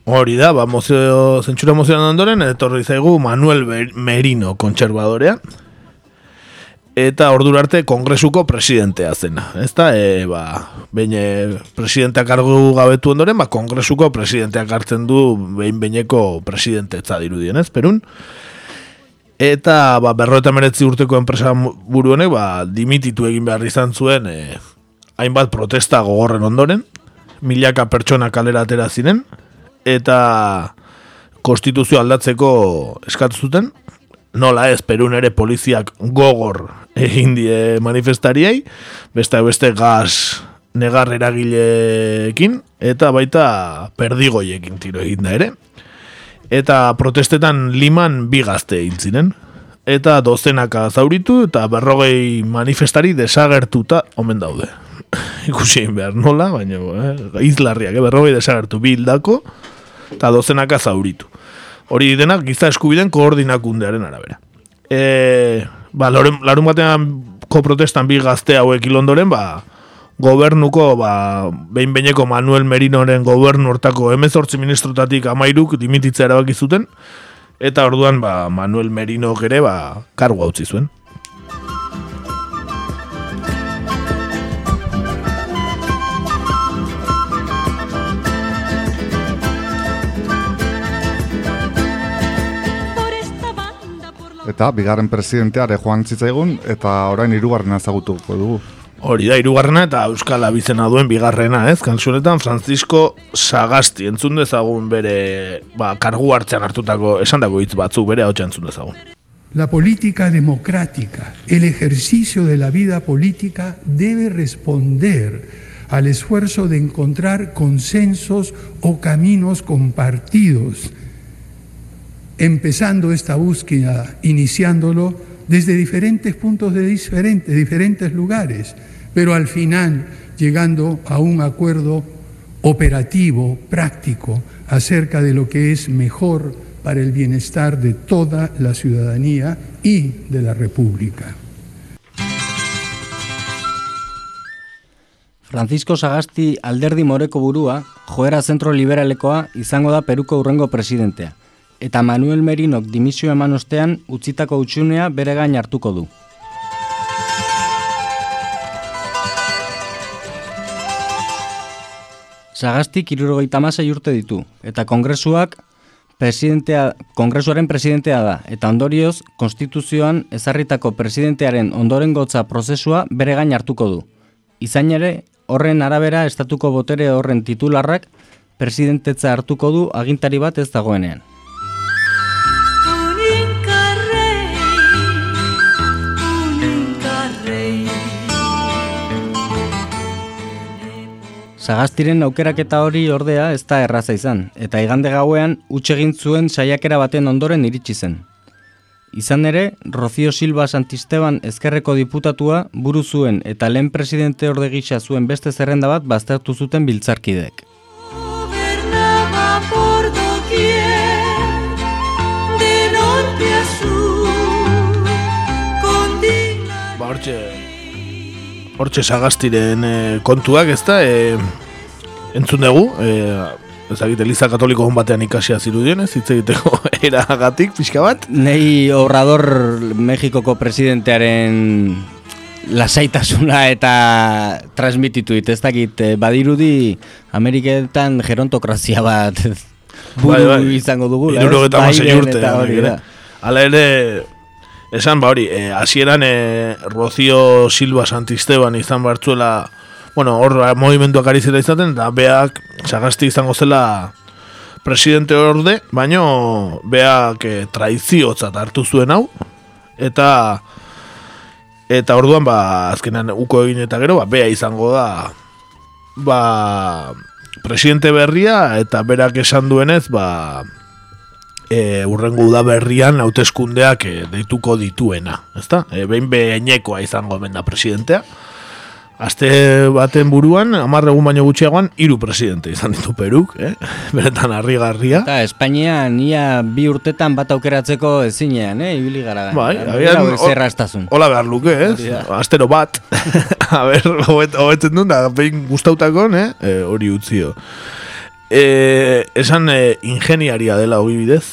Speaker 2: Hori da, ba, mozio, zentsura mozioaren ondoren, etorri zaigu Manuel Merino kontserbadorea, eta ordura arte kongresuko presidentea zena. Ez da, e, ba, behin e, presidenteak argu gabetu ondoren, ba, kongresuko presidenteak hartzen du behin behineko presidentetza dirudien, ez, perun? Eta, ba, berroeta meretzi urteko enpresa buru honek, ba, dimititu egin behar izan zuen, e, hainbat protesta gogorren ondoren, milaka pertsona kalera atera ziren, eta konstituzio aldatzeko eskatu zuten, nola ez Perun ere poliziak gogor egin die manifestariei, beste beste gas negar eragileekin, eta baita perdigoiekin tiro egin da ere. Eta protestetan liman bi gazte egin ziren. Eta dozenaka zauritu eta berrogei manifestari desagertuta omen daude. Ikusi egin behar nola, baina eh, izlarriak, eh, berrogei desagertu bi hildako eta dozenaka zauritu. Hori denak giza eskubiden koordinakundearen arabera. E, ba, larun, larun batean ko protestan bi gazte hauek hil ondoren, ba, gobernuko, ba, behin behineko Manuel Merinoren gobernu hortako emezortzi ministrotatik amairuk dimititzea erabaki zuten, eta orduan, ba, Manuel Merino ere, ba, kargu utzi zuen.
Speaker 4: Eta bigarren presidenteare joan zitzaigun eta orain hirugarrena ezagutuko dugu.
Speaker 2: Hori da, irugarrena eta Euskal abizena duen bigarrena, ez? Kantzunetan Francisco Sagasti, entzun dezagun bere, ba, kargu hartzean hartutako, esan dago hitz batzuk bere hau entzun dezagun.
Speaker 7: La política democrática, el ejercicio de la vida política debe responder al esfuerzo de encontrar consensos o caminos compartidos, empezando esta búsqueda, iniciándolo desde diferentes puntos de diferentes, diferentes lugares, pero al final llegando a un acuerdo operativo, práctico, acerca de lo que es mejor para el bienestar de toda la ciudadanía y de la República.
Speaker 3: Francisco Sagasti alderdi moreko burua, joera zentro liberalekoa izango da Peruko urrengo presidentea. Eta Manuel Merinok dimisio eman ostean utzitako utxunea bere gain hartuko du. Sagastik irurogeita amasei urte ditu, eta kongresuak presidentea, kongresuaren presidentea da, eta ondorioz, konstituzioan ezarritako presidentearen ondorengotza prozesua bere gain hartuko du. Izan ere, horren arabera estatuko botere horren titularrak presidentetza hartuko du agintari bat ez dagoenean. Sagastiren aukeraketa hori ordea ez da erraza izan, eta igande gauean utxe egin zuen saiakera baten ondoren iritsi zen. Izan ere, Rocío Silva Santisteban ezkerreko diputatua buru zuen eta lehen presidente orde gisa zuen beste zerrenda bat baztertu zuten biltzarkidek.
Speaker 6: Por
Speaker 2: hortxe Sagastiren eh, kontuak, ez da, eh, entzun dugu, eh, ezagite, Eliza Katoliko hon batean ikasia zirudien, ez hitz egiteko eragatik, pixka bat.
Speaker 3: Nei Obrador Mexikoko presidentearen lasaitasuna eta transmititu dit, ez dakit, badirudi Ameriketan gerontokrazia bat buru
Speaker 2: Bai, bai.
Speaker 3: izango dugu.
Speaker 2: Hirurogeita hamasei
Speaker 3: Biden
Speaker 2: urte. Hala ere, esan ba hori, eh, hasieran eh, Rocío Silva Santisteban izan bartzuela, bueno, hor movimentuak ari zela izaten, eta beak sagasti izango zela presidente orde, baino beak eh, traiziotzat hartu zuen hau, eta eta orduan ba azkenan uko egin eta gero ba bea izango da ba presidente berria eta berak esan duenez ba e, urrengo udaberrian hauteskundeak e, deituko dituena, ezta? E, behin behinekoa izango hemen da presidentea. Aste baten buruan, hamar egun baino gutxiagoan, hiru presidente izan ditu Peruk, eh? Beretan harrigarria.
Speaker 3: Eta Espainian ia bi urtetan bat aukeratzeko ezinean, eh? Ibili gara.
Speaker 2: Bai, o-
Speaker 3: Zerraztazun.
Speaker 2: Hola behar luke, ez?
Speaker 3: Da.
Speaker 2: Astero bat. A ber, hobetzen duen, da, behin gustautakon, eh? E, hori utzio. E, esan e, ingeniaria dela hogi bidez.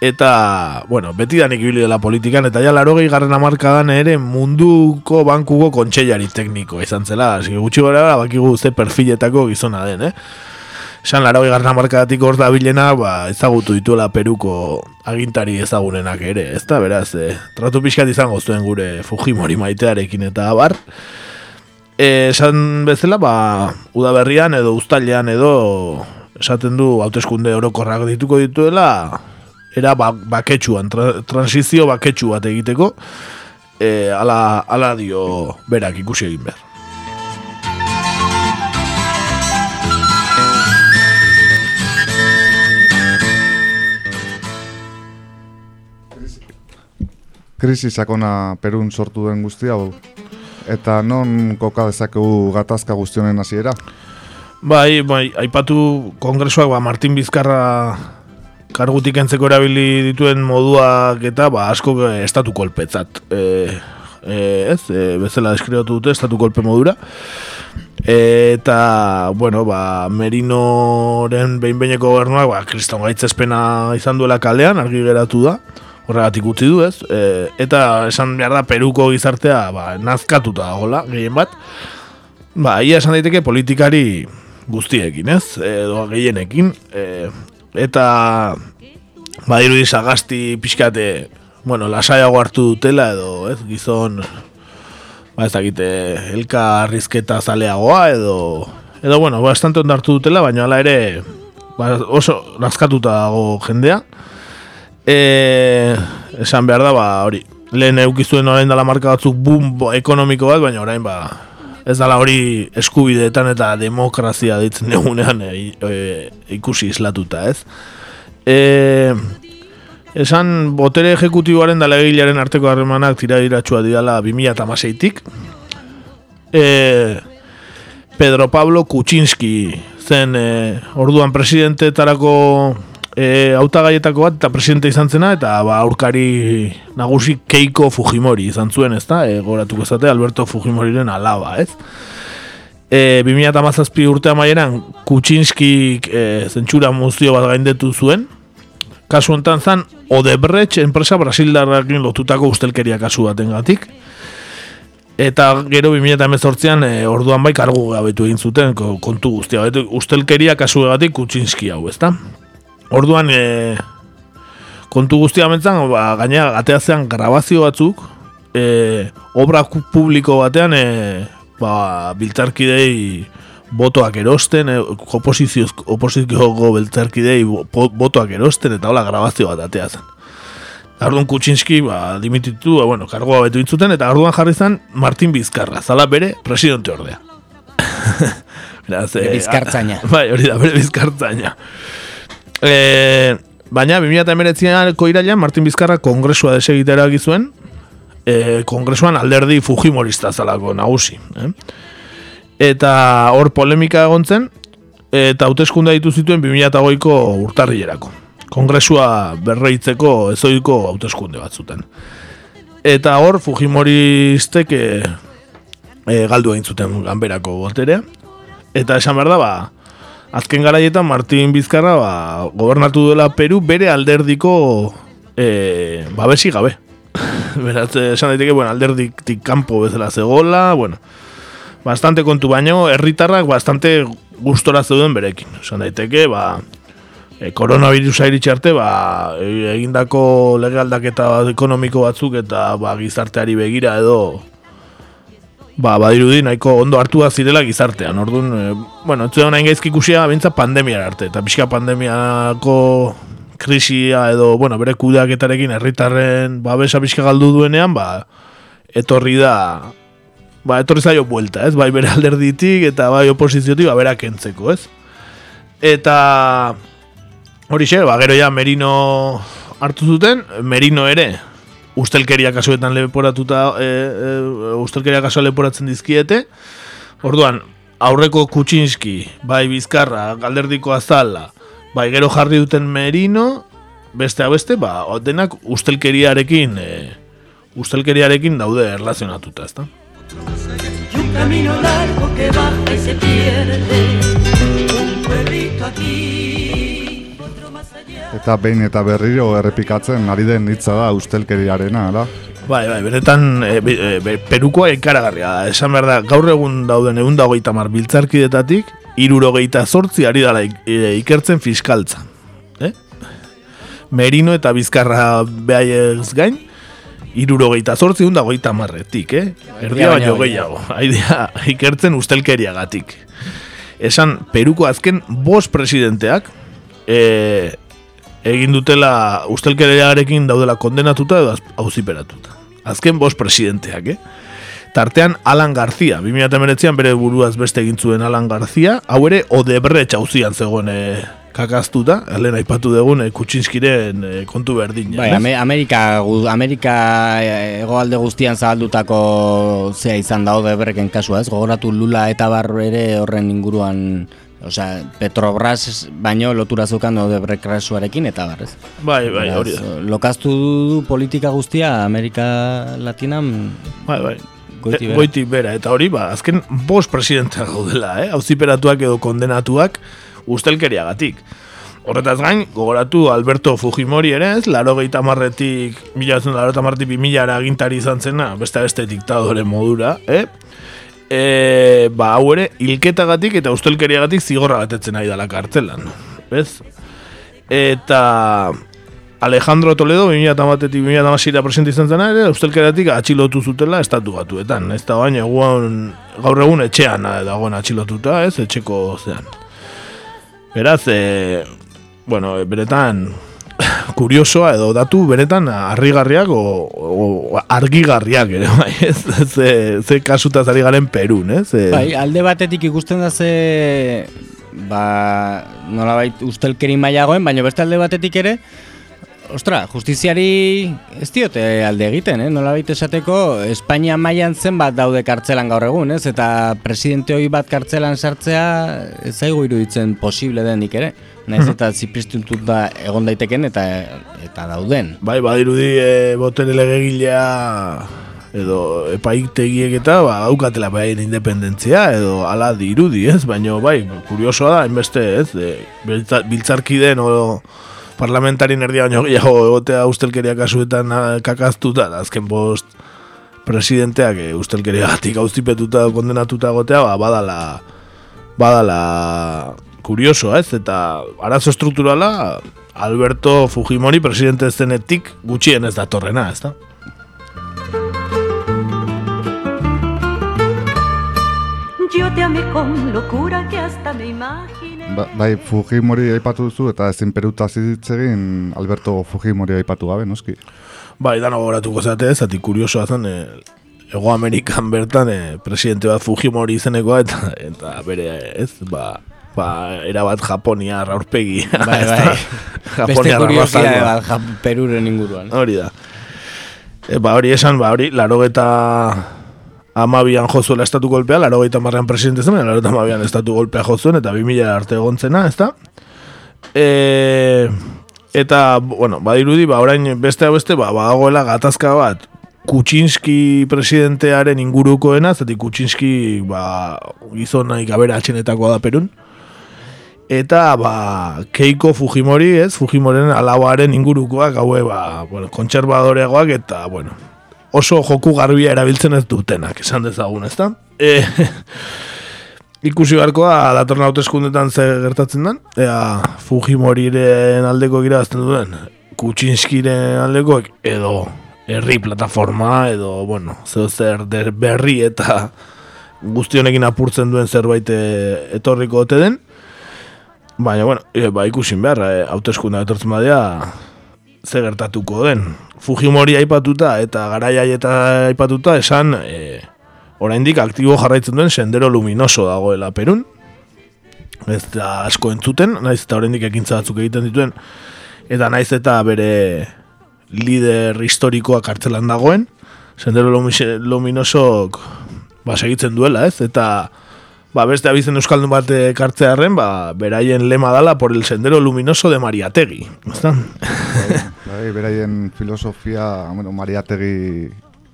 Speaker 2: Eta, bueno, beti danik ibili dela politikan, eta ja laro garren amarkadan ere munduko bankuko kontseilari tekniko izan zela. Asi, gutxi gara, bakigu ze perfiletako gizona den, eh? Esan laro garren amarkadatik hor da bilena, ba, ezagutu dituela Peruko agintari ezagunenak ere, ez da, beraz, eh, tratu pixkat izango zuen gure Fujimori maitearekin eta abar. Esan bezala, ba, udaberrian edo uztailean edo esaten du hauteskunde orokorrak dituko dituela, era ba, baketsuan, tra, transizio baketsu bat egiteko, e, ala, ala dio berak ikusi egin behar.
Speaker 4: Krisi sakona Perun sortu den guzti hau. Eta non koka dezakegu gatazka guztionen hasiera?
Speaker 2: Bai, bai, aipatu kongresuak ba, Martin Bizkarra kargutik entzeko erabili dituen moduak eta ba, asko eh, estatu kolpetzat. E, e, ez, e, bezala deskribatu dute estatu kolpe modura. Eta, bueno, ba, Merinoren behin-behineko gobernuak, ba, kriston gaitzespena izan duela kalean, argi geratu da, horregatik utzi du, ez? E, eta esan behar da, Peruko gizartea, ba, nazkatuta dagoela, gehien bat. Ba, ia esan daiteke politikari guztiekin, ez? Edo gehienekin. E, eta, ba, irudi sagasti pixkate, bueno, lasaiago hartu dutela, edo, ez? Gizon, ba ez dakite, elkarrizketa zaleagoa edo, edo bueno, bastante ondartu dutela, baina hala ere ba, oso nazkatuta dago jendea. E, esan behar da, ba, hori, lehen eukizuen orain dela marka batzuk boom ekonomiko bat, baina orain ba, ez dala hori eskubideetan eta demokrazia ditzen egunean e, e, ikusi islatuta, ez? E, Esan botere ejekutiboaren da legilaren arteko harremanak tira iratxua didala 2006-tik. E, Pedro Pablo Kuczynski zen e, orduan presidentetarako e, autagaietako bat eta presidente izan zena eta ba, aurkari nagusi Keiko Fujimori izan zuen ez da, e, goratuko zate Alberto Fujimoriren alaba ez. E, 2008 urtea maieran Kuczynski e, zentsura muzio bat gaindetu zuen kasu honetan zan Odebrecht enpresa brasildarrakin lotutako ustelkeria kasu batengatik. Eta gero 2018an e, orduan bai kargu gabetu egin zuten kontu guztia. ustelkeria kasu egatik kutsinski hau, ezta? Orduan e, kontu guztia mentzan, ba, gaina ateazean grabazio batzuk, e, obra publiko batean e, ba, biltzarkidei botoak erosten, eh, oposizio, oposizio beltzarkidei botoak erosten, eta hola grabazio bat atea zen. Arduan Kutsinski, ba, dimititu, ba, bueno, kargoa betu intzuten, eta arduan jarri zen Martin Bizkarra, zala bere presidente ordea.
Speaker 3: Beraz, eh, bizkartzaina.
Speaker 2: bai, hori da, bere bizkartzaina. E, baina, 2008ko irailan, Martin Bizkarra kongresua desegitera gizuen, e, kongresuan alderdi Fujimorista zalako nagusi. Eh? eta hor polemika egon zen, eta hauteskunde ditu zituen 2008ko urtarrilerako. Kongresua berreitzeko ezoiko hauteskunde bat zuten. Eta hor Fujimoristek e, galdu egin zuten ganberako boterea. Eta esan behar da, ba, azken garaietan Martin Bizkarra ba, gobernatu dela Peru bere alderdiko e, babesi gabe. Beraz, esan daiteke, bueno, alderdik kanpo bezala zegola, bueno, bastante kontu baino, herritarrak bastante gustora zeuden berekin. Esan daiteke, ba, e, koronavirusa iritsi arte, ba, egindako lege aldaketa ekonomiko batzuk eta ba, gizarteari begira edo ba, badirudi nahiko ondo hartu da zirela gizartean. Orduan, e, bueno, ez nahi gaizki ikusia bintza pandemia arte. Eta pixka pandemiako krisia edo, bueno, bere kudeaketarekin herritarren babesa pixka galdu duenean, ba, etorri da ba, etorri zaio buelta, ez? Bai bere alderditik eta bai oposiziotik, ba, berak entzeko, ez? Eta hori xe, ba, gero ja Merino hartu zuten, Merino ere ustelkeria kasuetan leporatuta e, e, ustelkeria kasua leporatzen dizkiete orduan, aurreko Kutsinski bai Bizkarra, galderdiko azala bai gero jarri duten Merino beste beste, ba, denak ustelkeriarekin e, ustelkeriarekin daude erlazionatuta, ezta?
Speaker 6: Un camino largo que baja y se pierde Un pueblito aquí
Speaker 4: Eta behin eta berriro errepikatzen ari den hitza da ustelkeriarena, ala?
Speaker 2: Bai, bai, beretan e, e, perukoa ekaragarria da. Esan behar da, gaur egun dauden egun dagoita mar biltzarkidetatik, irurogeita zortzi ari dala ikertzen fiskaltza. Eh? Merino eta Bizkarra behaiez gain, irurogeita zortzi hunda goita marretik, eh? Erdia baino gehiago, haidea ikertzen ustelkeriagatik. Esan, Peruko azken bos presidenteak e, egin dutela ustelkeriagarekin daudela kondenatuta edo hauziperatuta. Azken bos presidenteak, eh? Tartean Alan García, 2008an bere buruaz beste egin zuen Alan García, hau ere Odebrecht hauzian zegoen eh, kakaztuta, lehen aipatu dugun e, kutsinskiren e, kontu berdin.
Speaker 3: Bai, Amerika, Amerika egoalde guztian zabaldutako zea izan da Odebreken kasua, ez? Gogoratu Lula eta Bar ere horren inguruan Osea, Petrobras baino lotura zukan Odebrecht kasuarekin eta bar, ez?
Speaker 2: Bai, bai, hori da.
Speaker 3: Lokaztu du politika guztia Amerika Latinan
Speaker 2: Bai, bai.
Speaker 3: goiti
Speaker 2: E,
Speaker 3: bera.
Speaker 2: goitik bera. Eta hori, ba, azken bost presidentea gaudela, eh? Auziperatuak edo kondenatuak ustelkeriagatik. Horretaz gain, gogoratu Alberto Fujimori ere ez, laro gehieta marretik, mila batzen laro marretik bi milara agintari izan zena, beste beste diktadore modura, eh? E, ba, hau ere, hilketagatik eta ustelkeriagatik zigorra batetzen ari dela kartzelan. Ez? Eta Alejandro Toledo 2008-etik 2008 presidente izan zena ere, ustelkeriatik atxilotu zutela estatu batuetan. Ez da baina eguan, gaur egun etxean dagoen atxilotuta, ez, etxeko zean. Beraz, e, bueno, beretan kuriosoa edo datu beretan harrigarriak o, o argigarriak ere, bai, ez? Ze, ze kasutaz ari garen Perun, ez?
Speaker 3: Bai, alde batetik ikusten da ze ba, nolabait ustelkeri mailagoen, baina beste alde batetik ere Ostra, justiziari ez diote alde egiten, eh? nolabait esateko Espainia mailan zenbat daude kartzelan gaur egun, ez? Eta presidente hori bat kartzelan sartzea ez zaigu iruditzen posible denik ere. Naiz eta zipristitut da egon daiteken eta eta dauden.
Speaker 2: Bai, badirudi e, botere legegilea edo epaitegiek eta ba, daukatela baien independentzia edo ala dirudi, ez? Baina bai, kuriosoa da, hainbeste, ez? E, biltza- biltzarkideen o parlamentarien erdia baino gehiago egotea ustelkeria kasuetan ah, kakaztuta, da azken bost presidenteak e, ustelkeriagatik auzipetuta kondenatuta egotea, ba, badala badala kuriosoa, ez? Eta arazo strukturala Alberto Fujimori presidente zenetik gutxien ez datorrena, ez da?
Speaker 6: Yo te amé con locura que hasta me imaginé.
Speaker 4: Ba, bai, Fujimori aipatu duzu eta ezin peruta zitzegin Alberto Fujimori aipatu gabe, noski.
Speaker 2: Bai, dano gogoratuko zate, zati kuriosoa zen, e, Ego Amerikan bertan e, presidente bat Fujimori izenekoa eta, eta bere, ez, ba, ba, erabat Japoniar aurpegi.
Speaker 3: Bai, bai. Beste
Speaker 2: Japoniar
Speaker 3: kuriosia bat Peruren inguruan.
Speaker 2: Hori da. E, ba, hori esan, ba, hori, laro eta amabian jozuela estatu golpea, laro eta marrean presidente zen, laro eta amabian estatu golpea jozuen, eta 2000 arte egontzena, ez da? E, eta, bueno, badirudi, ba, orain beste beste, ba, badagoela gatazka bat, Kuczynski presidentearen ingurukoena, zatik Kuczynski, ba, gizonaik aberatxenetakoa da Perun, Eta, ba, Keiko Fujimori, ez, Fujimoren alabaren ingurukoak, haue, ba, bueno, kontserbadoreagoak, eta, bueno, oso joku garbia erabiltzen ez dutenak, esan dezagun, ez da? E, ikusi beharkoa datorren hauteskundetan ze gertatzen den, ea Fujimoriren aldeko irabazten duen, Kuczynskiren aldeko, edo herri plataforma, edo, bueno, zeo zer der berri eta guzti honekin apurtzen duen zerbait eh, etorriko ote den, Baina, bueno, e, ba, ikusin behar, e, hauteskunda etortzen badea, ze gertatuko den. Fujimori aipatuta eta garaiai eta aipatuta esan, e, oraindik aktibo jarraitzen duen sendero luminoso dagoela Perun. Ez da asko entzuten, naiz eta oraindik ekintza batzuk egiten dituen, eta naiz eta bere lider historikoa kartzelan dagoen, sendero luminosok ba, segitzen duela, ez? Eta ba, beste abizen euskaldun bat kartzearen, ba, beraien lema dala por el sendero luminoso de Mariategi. Ezta?
Speaker 4: Bai, beraien filosofia, bueno, Mariategi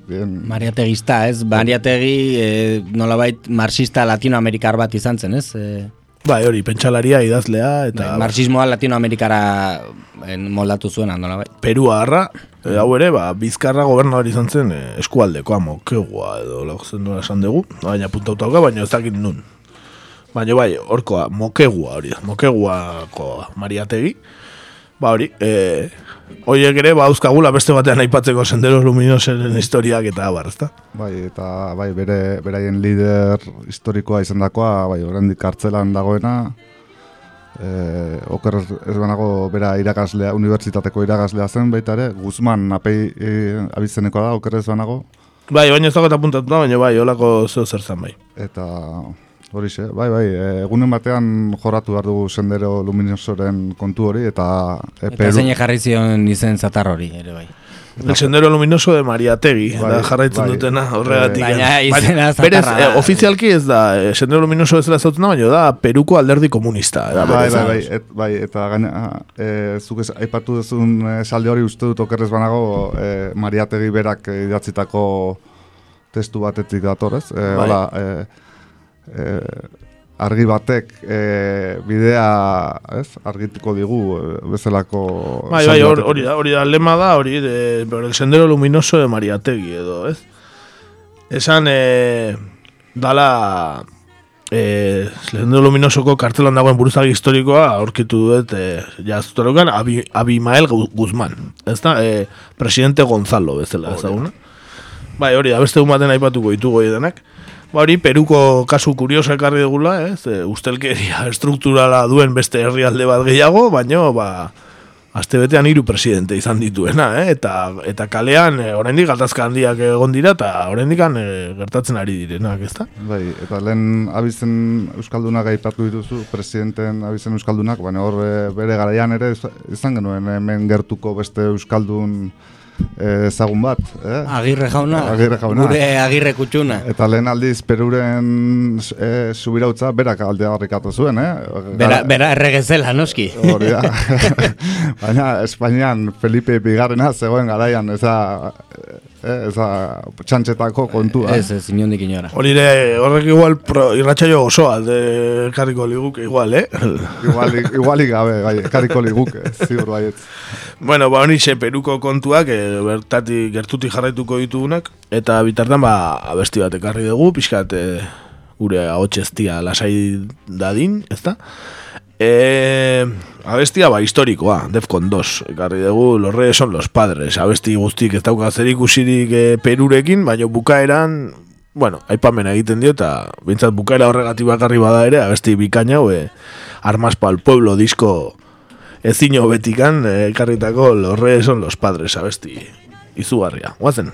Speaker 4: bien,
Speaker 3: Mariategista, ez? Mariategi e, nolabait marxista latinoamerikar bat izan zen, ez? E,
Speaker 2: bai, hori, pentsalaria, idazlea, eta
Speaker 3: bai, marxismoa latinoamerikara en, moldatu zuena, nolabait.
Speaker 2: Perua harra, e, hau ere, ba, bizkarra gobernador izan zen e, eskualdekoa, mokegua edo lagozen duela esan dugu, baina puntauta baina ez dakit nun. Baina bai, horkoa, mokegua hori, mokeguako mariategi, ba hori, e, Oiek ere, ba, euskagula beste batean aipatzeko sendero luminosen historiak eta abar, ezta?
Speaker 4: Bai, eta bai, bere, beraien lider historikoa izan dakoa, bai, oraindik kartzelan dagoena, e, oker ez- banago bera irakaslea, unibertsitateko irakaslea zen baita ere, Guzman apei e, abizenekoa da, oker ez banago,
Speaker 2: Bai, baina ez dago eta puntatuta, baina bai, olako zeo zer zen bai.
Speaker 4: eta horixe, bai, bai, e, egunen batean joratu behar dugu sendero luminosoren kontu hori, eta e,
Speaker 3: Eta zein jarri zion izen zatar hori, ere bai.
Speaker 2: El sendero luminoso de Mariategi,
Speaker 4: Bai,
Speaker 2: da jarraitzen
Speaker 4: bai.
Speaker 2: dutena horregatik.
Speaker 3: Baina izena zatarra
Speaker 2: eh, ofizialki ez da, eh, sendero luminoso ez da zautzen baina da Peruko alderdi komunista. Da,
Speaker 4: Bai, bai, bai, et, bai, eta gaina, e, zuk ez, aipatu duzun e, salde hori uste dut okerrez banago e, Mariategi berak e, idatzitako testu batetik dator, ez? E,
Speaker 2: Bai.
Speaker 4: hola, e, e, argi batek e, bidea, ez? Argituko digu e, bezalako
Speaker 2: Bai, bai, hori da, hori da, lema da, hori, de, el sendero luminoso de Mariategi, edo, ez? Esan, eh, dala, eh, sendero luminosoko kartelan dagoen buruzagi historikoa, aurkitu dut, eh, jazutarokan, Abi, Abimael Gu- Guzmán, ez da, eh, presidente Gonzalo, bezala, ezaguna. Bai, hori da, beste egun baten aipatuko ditugu denak. Ba, hori, Peruko kasu kurioso ekarri dugula, ez? E, ustelkeria estrukturala duen beste herrialde bat gehiago, baino, ba, aste betean hiru presidente izan dituena, eh? Eta, eta kalean, e, oraindik gatazka handiak egon dira, eta oraindik e, gertatzen ari direnak, ezta?
Speaker 4: Bai, eta lehen abizen Euskaldunak aipatu dituzu, presidenten abizen Euskaldunak, baina hor e, bere garaian ere iz- izan genuen hemen gertuko beste Euskaldun ezagun bat. Eh?
Speaker 3: Agirre jauna.
Speaker 4: Agirre jauna.
Speaker 3: Gure agirre kutxuna.
Speaker 4: Eta lehen aldiz Peruren e, subirautza berak alde harrikatu zuen, eh?
Speaker 3: Bera, bera erregezela, noski.
Speaker 4: Hori da. Baina Espainian Felipe Bigarrena zegoen garaian eza, eh, eza txantxetako kontua.
Speaker 3: Ez, ez, inondik inora.
Speaker 2: Hori ere, horrek igual pro, irratxaio oso alde karriko liguke igual, eh?
Speaker 4: Igualik, igualik gabe, bai, ekarriko liguke, ziur baiet.
Speaker 2: Bueno, ba honixe Peruko kontuak e, bertatik gertutik jarraituko ditugunak eta bitartan ba abesti bat ekarri dugu, pixkat e, gure ahotseztia lasai dadin, ezta? E, abestia ba historikoa, Defcon 2, ekarri dugu, los reyes son los padres, abesti guztik ez dauka zer ikusirik e, Perurekin, baina bukaeran, bueno, aipamena egiten dio eta bintzat bukaera horregatik bakarri bada ere, abesti bikaina, e, Armas pa'l pueblo disko ezino betikan eh, ekarritako los reyes son los padres abesti izugarria. Guazen.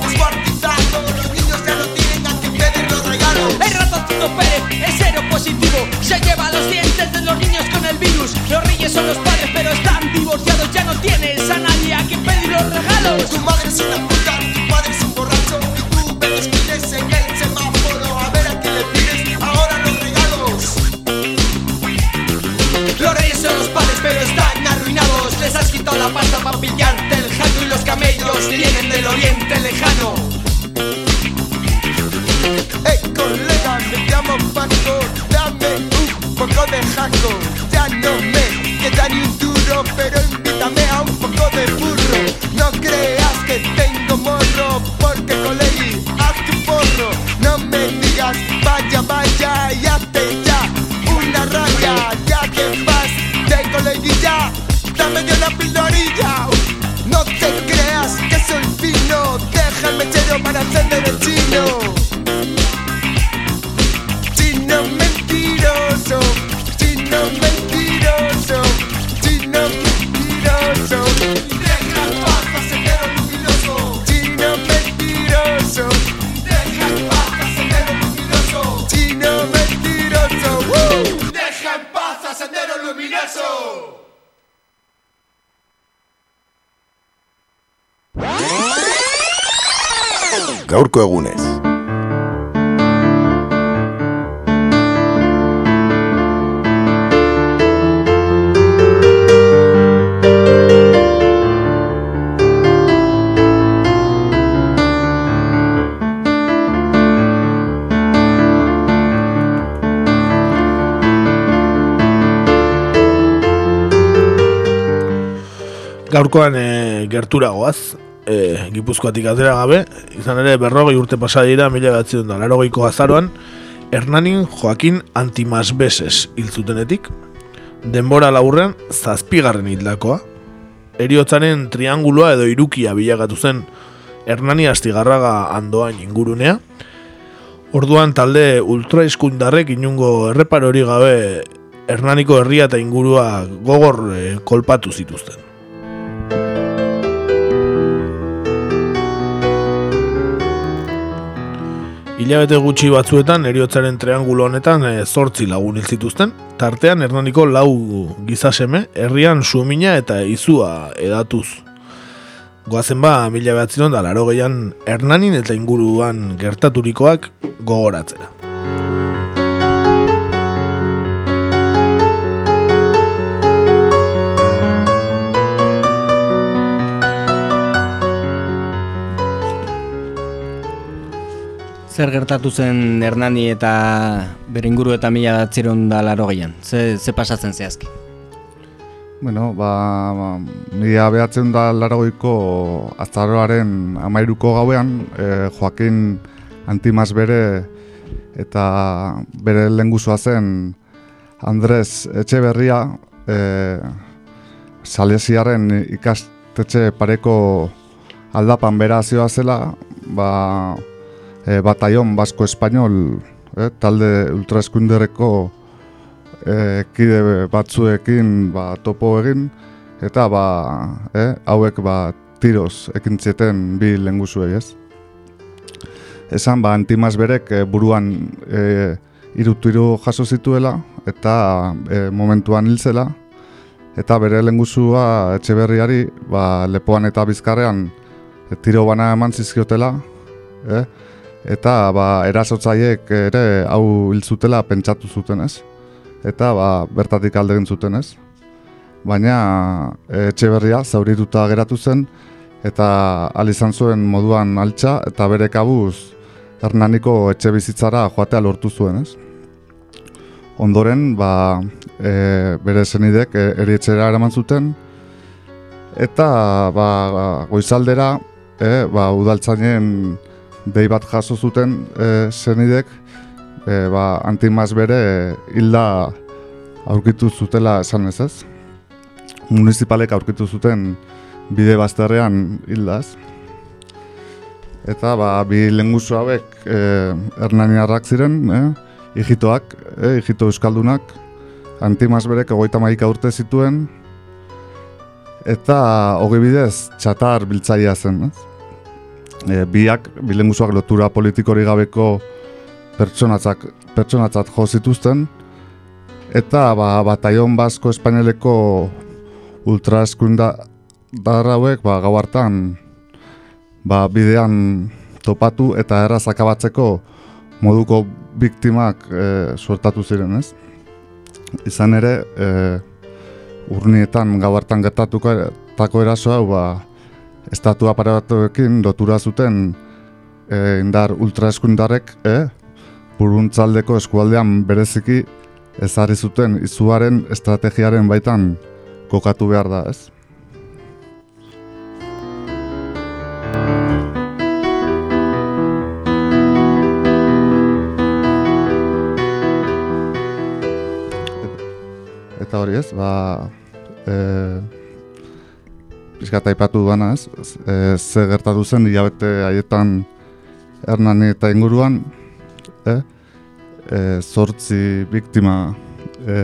Speaker 8: Descuartizado, los niños ya no tienen a quien pedir los regalos.
Speaker 9: El ratoncito Pérez es cero positivo. Se lleva los dientes de los niños con el virus. Los reyes son los padres, pero están divorciados. Ya no tienes a nadie a quien pedir los regalos.
Speaker 8: Tu madre es una puta, tu padre es un borracho, y tú vendes miles en el semáforo a ver a quién le pides ahora los regalos.
Speaker 9: Los reyes son los padres, pero están arruinados. Les has quitado la pasta para pillarte el jaco y los camellos vienen del oriente
Speaker 8: dame un poco de jaco. Ya no me queda ni un duro, pero invítame a un poco de burro. No creas que tengo morro, porque colegui, haz tu porro. No me digas, vaya, vaya, y hazte ya una raya. Ya que vas de coleguilla, dame yo la pildorilla. No te creas que soy fino, deja el mechero para encender el. Chino
Speaker 1: gaurko egunez.
Speaker 2: Gaurkoan e, gertura goaz, e, Gipuzkoatik atera gabe, izan ere berrogei urte pasa dira mila batzion da larogeiko azaroan, Hernanin Joaquin Antimasbeses hil zutenetik, denbora laburrean zazpigarren hildakoa, eriotzaren trianguloa edo irukia bilagatu zen Hernani Astigarraga andoain ingurunea, Orduan talde ultraiskundarrek inungo erreparori gabe Hernaniko herria eta ingurua gogor eh, kolpatu zituzten. Hilabete gutxi batzuetan eriotzaren triangulo honetan e, zortzi lagun hil zituzten, tartean Hernaniko lau gizaseme, herrian sumina eta izua edatuz. Goazen ba, mila behatziron da laro gehian Hernanin eta inguruan gertaturikoak gogoratzera.
Speaker 3: Zer gertatu zen Hernani eta bere inguru eta mila batziron da laro gehian? Ze, ze pasatzen zehazki?
Speaker 4: Bueno, ba, ba mila behatzen da laragoiko azaroaren amairuko gauean, e, Joaquin Antimas bere eta bere lenguzua zen Andres Etxeberria e, Salesiaren ikastetxe pareko aldapan bera zela, ba, e, bataion basko espainol, e, talde ultraeskundereko e, kide batzuekin ba, topo egin, eta ba, e, hauek ba, tiroz ekin zeten bi lenguzuei ez. Esan ba, antimaz berek e, buruan e, irutu jaso zituela, eta e, momentuan hil zela, eta bere lenguzua etxe berriari ba, lepoan eta bizkarrean e, tiro bana eman zizkiotela, eh? Eta ba, erasotzaiek ere hau hil zutela pentsatu zuten ez. Eta ba, bertatik alde egin zuten ez. Baina etxe berria zaurituta geratu zen eta al izan zuen moduan altxa eta bere kabuz Hernaniko etxe bizitzara joatea lortu zuen ez. Ondoren ba, e, bere zenidek e, erietxera eraman zuten eta ba, goizaldera e, ba, udaltzainen dei bat jaso zuten e, zenidek, e, ba, antimaz bere hilda aurkitu zutela esan ez ez. Municipalek aurkitu zuten bide bazterrean hildaz. Eta ba, bi lenguzu hauek e, hernaniarrak ziren, e, hijitoak, e, hijito euskaldunak, antimaz berek egoita maika urte zituen, eta hogi bidez txatar biltzaia zen, ez? E, biak bilenguzuak lotura politikori gabeko pertsonatzak pertsonatzat jo zituzten eta ba bataion basko espainoleko ultraskunda darrauek ba gau hartan ba bidean topatu eta erraz akabatzeko moduko biktimak e, suertatu ziren, ez? Izan ere, e, urnietan gau hartan gertatuko tako eraso hau, ba, estatu aparatuekin lotura zuten e, indar ultraeskundarek e, buruntzaldeko eskualdean bereziki ezarri zuten izuaren estrategiaren baitan kokatu behar da, ez? Eta hori ez, ba, e, pixkat aipatu duana ez, e, ze gertatu zen hilabete haietan Hernani eta inguruan, e, e, zortzi biktima e,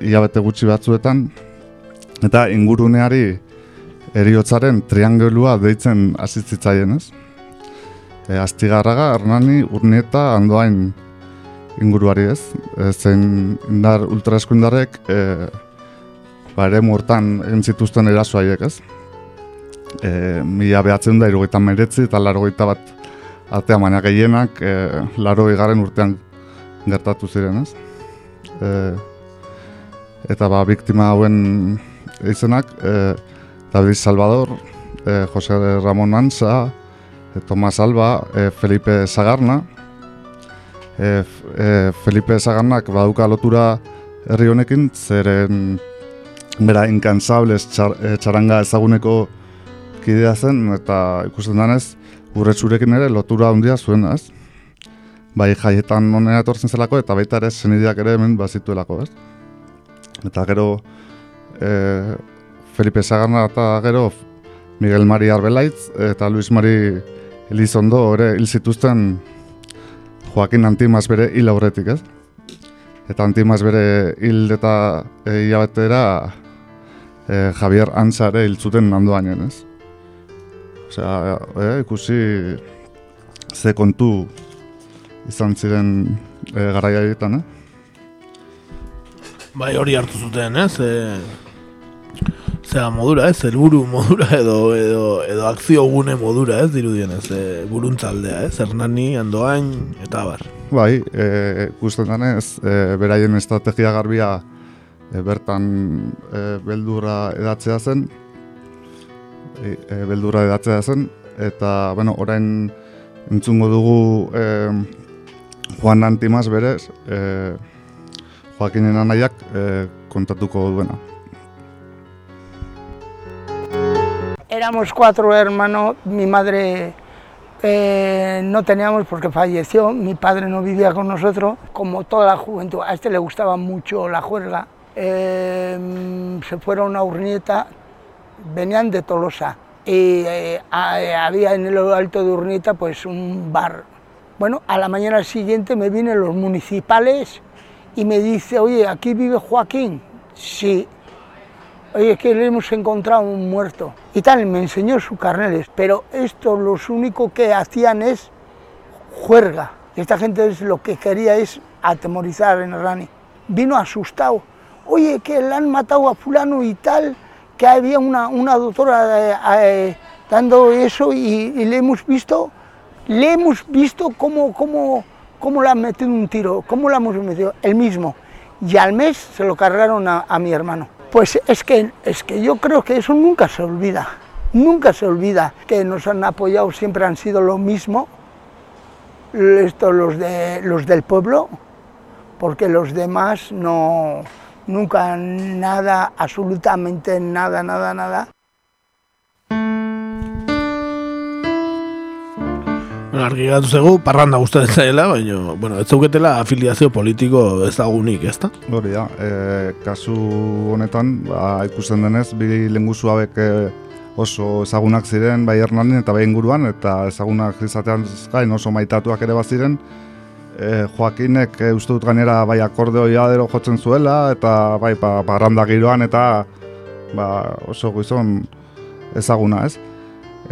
Speaker 4: hilabete gutxi batzuetan, eta inguruneari eriotzaren triangelua deitzen asitzitzaien ez. E, Astigarraga, Hernani, Urnieta, Andoain inguruari ez, e, zein indar ultraeskundarek, e, ba, ere mortan egin zituzten erasoaiek, ez? e, mila behatzen da irugaita meretzi eta larogeita bat artean, baina gehienak e, laro garen urtean gertatu ziren, ez? E, eta ba, biktima hauen izenak, e, David Salvador, e, Jose Ramon Ansa, e, Tomas Alba, e, Felipe Zagarna, e, e, Felipe Zagarnak baduka lotura herri honekin, zeren bera inkansables txar, e, txaranga ezaguneko kidea zen, eta ikusten danez, urretsurekin ere lotura handia zuen, ez? Bai jaietan honera etortzen zelako, eta baita ere zenideak ere hemen bazituelako, ez? Eta gero e, Felipe Zagarna eta gero Miguel Mari Arbelaitz eta Luis Mari Elizondo ere hil zituzten Joaquin Antimaz bere hil aurretik, ez? Eta Antimaz bere hil eta e, Javier Antza ere hil zuten nandoainen, ez? Osea, e, ikusi ze kontu izan ziren e, garaia eh?
Speaker 2: Bai, hori hartu zuten, ez? E, zera modura, ez? Helburu modura edo, edo, edo akzio gune modura, ez? Dirudien, ez? E, buruntzaldea, ez? Hernani, Andoain, eta bar.
Speaker 4: Bai, e, ikusten danez, e, beraien estrategia garbia e, bertan e, beldurra edatzea zen, e, e, beldurra edatzea zen, eta, bueno, orain entzungo dugu e, Juan Antimaz berez, e, Joakinen anaiak e, kontatuko duena.
Speaker 10: Éramos cuatro hermanos, mi madre eh, no teníamos porque falleció, mi padre no vivía con nosotros, como toda la juventud, a este le gustaba mucho la juerga, eh, se fueron a Urnieta, venían de Tolosa y eh, había en el alto de Urnieta pues un bar. Bueno, a la mañana siguiente me vienen los municipales y me dice, oye, ¿aquí vive Joaquín? Sí. Oye, es que le hemos encontrado un muerto. Y tal, me enseñó sus carneles. Pero esto lo único que hacían es juerga. Esta gente es, lo que quería es atemorizar en Rani. Vino asustado. Oye, que le han matado a fulano y tal, que había una, una doctora eh, eh, dando eso y, le hemos visto, le hemos visto cómo, cómo, cómo le han metido un tiro, cómo le hemos metido, el mismo. Y al mes se lo cargaron a, a mi hermano. Pues es que, es que yo creo que eso nunca se olvida, nunca se olvida que nos han apoyado, siempre han sido lo mismo, esto, los, de, los del pueblo, porque los demás no, nunca nada, absolutamente nada, nada, nada.
Speaker 2: Bueno, argi gatu zegu, parranda gustatzen zaila, baina, bueno, ez zauketela afiliazio politiko ezagunik, ezta?
Speaker 4: Hori da, e, kasu honetan, ba, ikusten denez, bi lenguzu hauek e, oso ezagunak ziren, bai Hernanin eta bai inguruan, eta ezagunak izatean gain oso maitatuak ere baziren, e, Joakinek e, uste dut gainera bai akordeoia dero jotzen zuela, eta bai pa, parranda giroan, eta ba, oso gizon ezaguna, ez?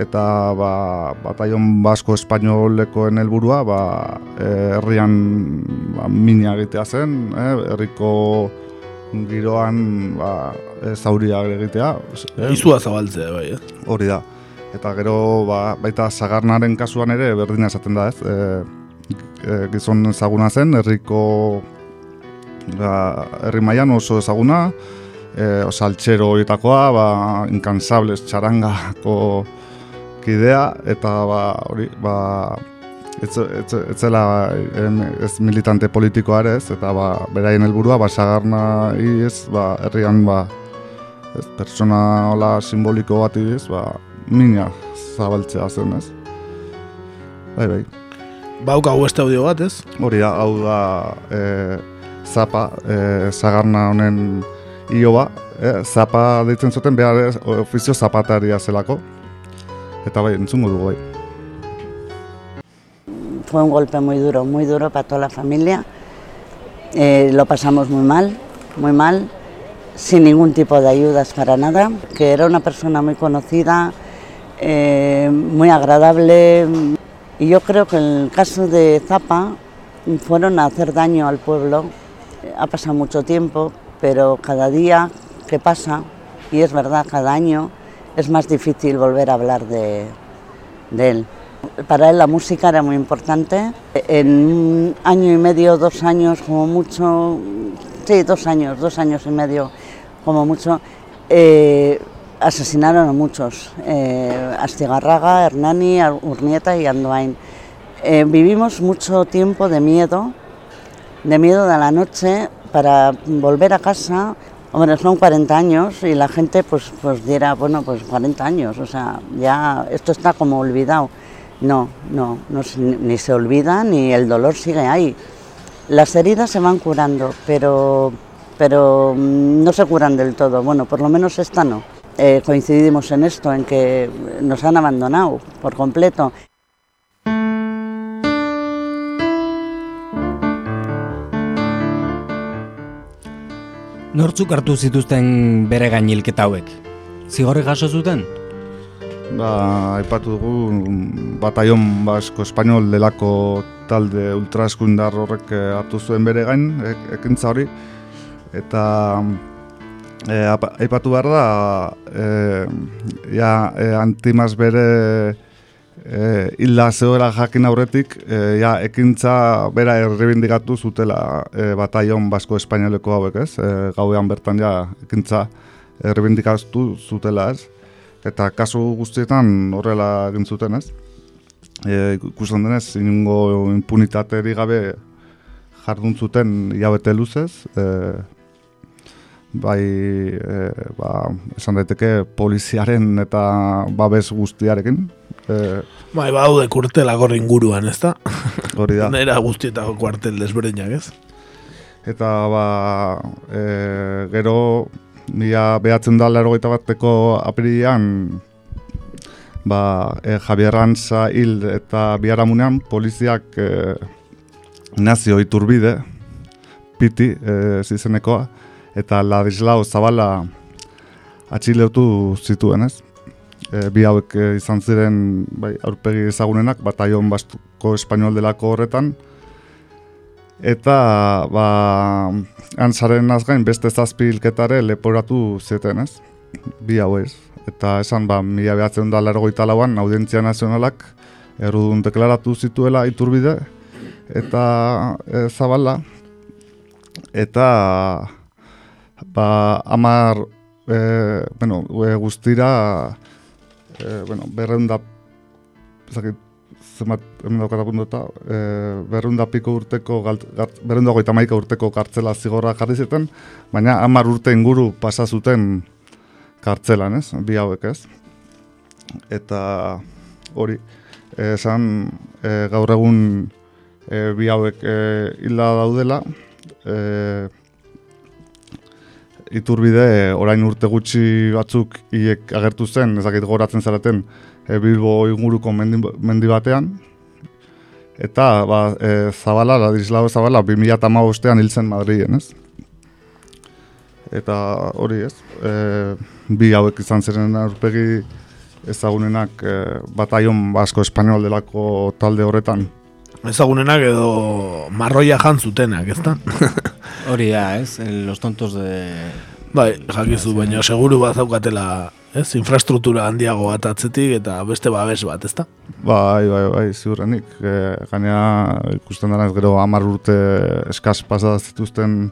Speaker 4: eta ba, bataion basko espainolekoen helburua ba, herrian ba, mina egitea zen, eh, herriko giroan ba, zauria egitea.
Speaker 2: Eh? Izua zabaltzea, bai, eh?
Speaker 4: Hori da. Eta gero ba, baita zagarnaren kasuan ere berdina esaten da, ez? E, e, gizon ezaguna zen, herriko ba, herri mailan oso ezaguna, e, osaltxero horietakoa, ba, inkansables txarangako kidea eta ba hori ba ez ez zela ez militante politikoa ere ez eta ba beraien helburua ba sagarna ez ba herrian ba ez persona hola simboliko bat ez ba mina zabaltzea zen ez? Bai bai
Speaker 2: Bauka hau este audio bat, ez?
Speaker 4: Hori da, hau da e, zapa, e, zagarna honen ioba, e, zapa deitzen zuten behar ofizio zapataria zelako, eta bai, entzungo dugu bai.
Speaker 11: Fue un golpe muy duro, muy duro para toda la familia. Eh, lo pasamos muy mal, muy mal, sin ningún tipo de ayudas para nada, que era una persona muy conocida, eh, muy agradable. Y yo creo que en el caso de Zapa fueron a hacer daño al pueblo. Ha pasado mucho tiempo, pero cada día que pasa, y es verdad, cada año, es más difícil volver a hablar de, él. Para él la música era muy importante. En un año y medio, dos años como mucho, sí, dos años, dos años y medio como mucho, eh, asesinaron a muchos. Eh, Astigarraga, Hernani, Urnieta y Andoain. Eh, vivimos mucho tiempo de miedo, de miedo de la noche para volver a casa. Hombre, son 40 años y la gente pues, pues dirá, bueno, pues 40 años, o sea, ya esto está como olvidado. No, no, no ni se olvida ni el dolor sigue ahí. Las heridas se van curando, pero, pero mm, no se curan del todo. Bueno, por lo menos esta no. Eh, coincidimos en esto, en que nos han abandonado por completo.
Speaker 3: Nortzuk hartu zituzten bere gainilketa hauek? Zigorri jaso zuten?
Speaker 4: Ba, aipatu dugu bataion basko espainol delako talde ultraskundar horrek eh, hartu zuen bere gain ek, ekintza hori eta e, aipatu behar da e, ja, e, antimaz bere e, hilda zegoela jakin aurretik e, ja, ekintza bera errebindikatu zutela e, bataion basko espainoleko hauek ez e, gauean bertan ja ekintza errebindikatu zutela ez eta kasu guztietan horrela egin zuten, ez? E, ikusten denez, inungo impunitateri gabe jardun zuten hilabete luzez, e, bai, e, ba, esan daiteke poliziaren eta babes guztiarekin. E,
Speaker 2: Bai, baude kurtela gorri inguruan, ez da?
Speaker 4: Hori da.
Speaker 2: Nera guztietako kuartel desberdinak, ez?
Speaker 4: Eta ba, e, gero mila behatzen da larogeita bateko apirilean ba, e, Javier Rantza hil eta biharamunean poliziak e, nazio iturbide piti e, zizenekoa eta Ladislao Zabala atxileutu zituen ez. E, bi hauek e, izan ziren bai, aurpegi ezagunenak bataion bastuko espainol delako horretan Eta, ba, antzaren azgain beste zazpi hilketare leporatu zeten, ez? Bi hau ez. Eta esan, ba, mila behatzen da largoita lauan, audientzia nazionalak errudun deklaratu zituela iturbide, eta e, zabala, eta, ba, amar, e, bueno, e, guztira, e, bueno, berreunda, ezakit, zenbat, hemen daukat apuntuta, e, berrunda piko urteko, galt- gart- berrunda goita maika urteko kartzela zigorra jarri zuten, baina hamar urte inguru pasa zuten kartzelan, ez, bi hauek ez. Eta hori, eh, esan e, gaur egun e, bi hauek e, hilda daudela, e, iturbide orain urte gutxi batzuk hiek agertu zen, ezakit goratzen zareten, e, Bilbo inguruko mendi, mendi batean, eta ba, e, Zabala, Ladislao Zabala, 2008an hil zen Madrilen, ez? Eta hori ez, e, bi hauek izan ziren aurpegi ezagunenak e, bataion basko espanol delako talde horretan.
Speaker 2: Ezagunenak edo marroia jan zutenak, ez da?
Speaker 3: Hori da, ez? Los tontos de...
Speaker 2: Bai, jakizu, baina seguru bat zaukatela, ez? Infrastruktura handiago bat atzetik eta beste babes bat, ez da?
Speaker 4: Bai, bai, bai, ziurrenik. E, gainea ikusten dara gero hamar urte eskaz pasada zituzten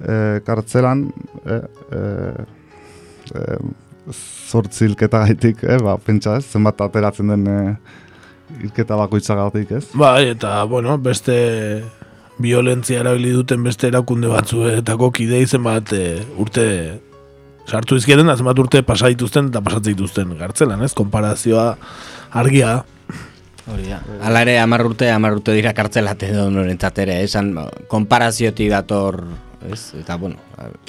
Speaker 4: e, kartzelan, e, e, e, zortzi hilketa gaitik, e, ba, pentsa ez, zenbat ateratzen den e, hilketa bakoitzagatik, ez?
Speaker 2: Bai, eta, bueno, beste violentzia erabili duten beste erakunde batzuetako kide izen bat e, urte sartu izkieten, da zenbat urte pasa dituzten eta pasatzen dituzten gartzelan, ez? Konparazioa argia.
Speaker 3: Hori da. Hala ere, amar urte, amar urte dira kartzelate edo norentzat ere, esan konparaziotik dator, ez? Eta, bueno,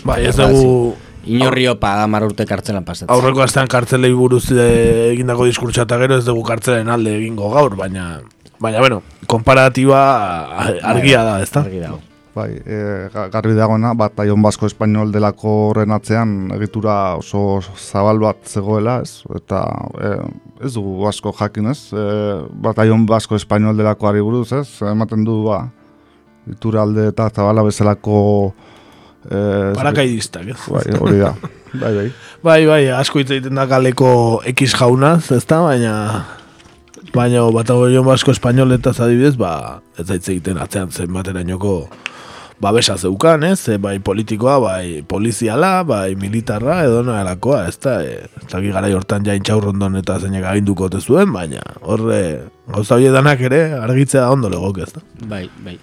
Speaker 2: Bai, ez dugu-
Speaker 3: Inorrio pa amar urte kartzelan pasatzen.
Speaker 2: Aurreko astean kartzelei buruz e, egindako diskurtsa eta gero ez dugu kartzelen alde egingo gaur, baina baina bueno, konparatiba a- argia da, ezta?
Speaker 3: Argi dago.
Speaker 4: Bai, e, ga- garbi dagoena, bataion basko espainol delako horren atzean egitura oso zabal bat zegoela, ez? Eta e, ez dugu asko jakin, ez? E, bataion basko espainol delakoari buruz, ez? Ematen du, ba, itura alde eta zabala bezalako... E,
Speaker 2: Parakaidistak, ez?
Speaker 4: Bai, hori da. Bai, bai.
Speaker 2: Bai, bai, asko hitz egiten da kaleko X jaunaz, ezta, baina baina batagoion basko espainoletaz adibidez, ba, ez da egiten atzean zen baterainoko babesa zeukan, ez? E, bai politikoa, bai poliziala, bai militarra, edo nahalakoa, ez da, e, ez da garai hortan jain txaurrondon eta zeinek aginduko zuen, baina horre, gauza danak ere, argitzea ondo legoke, ez da?
Speaker 3: Bai, bai.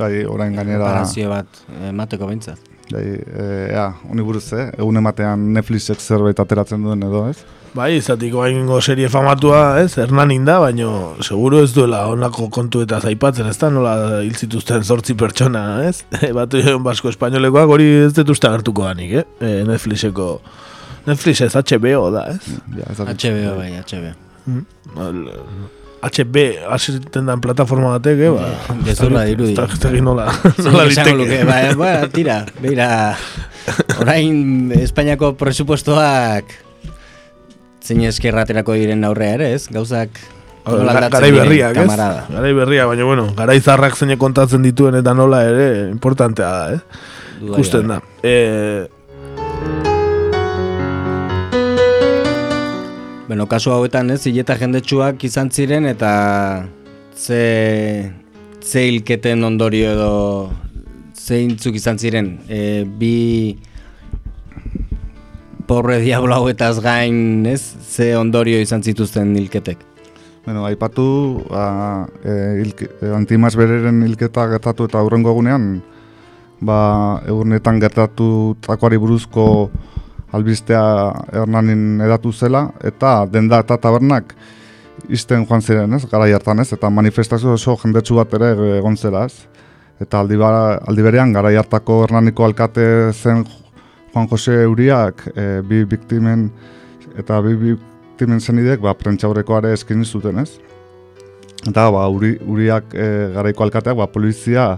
Speaker 4: Bai, orain gainera...
Speaker 3: Parazio bat emateko behintzat.
Speaker 4: Bai, e, ea, honi buruz, eh? Egun ematean Netflixek zerbait ateratzen duen edo, ez?
Speaker 2: Bai, izatiko haingo serie famatua, ez, Hernanin da, baino seguru ez duela honako kontu eta zaipatzen, ez da, nola hil zituzten zortzi pertsona, ez? Batu joan basko espainolekoak hori ez dut uste agertuko danik, eh? E, Netflixeko, Netflix ez HBO da, ez?
Speaker 4: Ja,
Speaker 3: HBO, bai, HBO.
Speaker 2: Mm. HB, asisten dan plataforma batek, eh? Ba,
Speaker 3: Gezurra dirudi.
Speaker 2: Ez da, nola, nola
Speaker 3: esango
Speaker 2: liteke.
Speaker 3: luke, Ba, ba, tira, beira, orain Espainiako presupuestoak zein eskerraterako diren aurrea ere, ez? Gauzak
Speaker 2: Garai berriak, ez? Garai berriak, baina bueno, garai zarrak zein kontatzen dituen eta nola ere, importantea da, eh? Ikusten da. Eh,
Speaker 3: Bueno, kasu hauetan ez, hileta jendetsuak izan ziren eta ze, ze hilketen ondorio edo zeintzuk izan ziren. E, bi porre diablo hauetaz gain, ez? Ze ondorio izan zituzten hilketek.
Speaker 4: Bueno, aipatu, ba, e, hilke, e, antimaz bereren hilketa gertatu eta aurrengo egunean, ba, egunetan gertatu takoari buruzko albistea Hernanin edatu zela, eta denda eta tabernak izten joan ziren, ez, gara hartan ez, eta manifestazio oso jendetsu bat ere egon zela, ez. Eta aldi, ba, aldi berean, gara hartako Hernaniko alkate zen Juan Jose Euriak, e, bi biktimen, eta bi biktimen zenidek, ba, prentxaurrekoare eskin zuten, ez. Eta, ba, uri, uriak e, garaiko alkateak, ba, polizia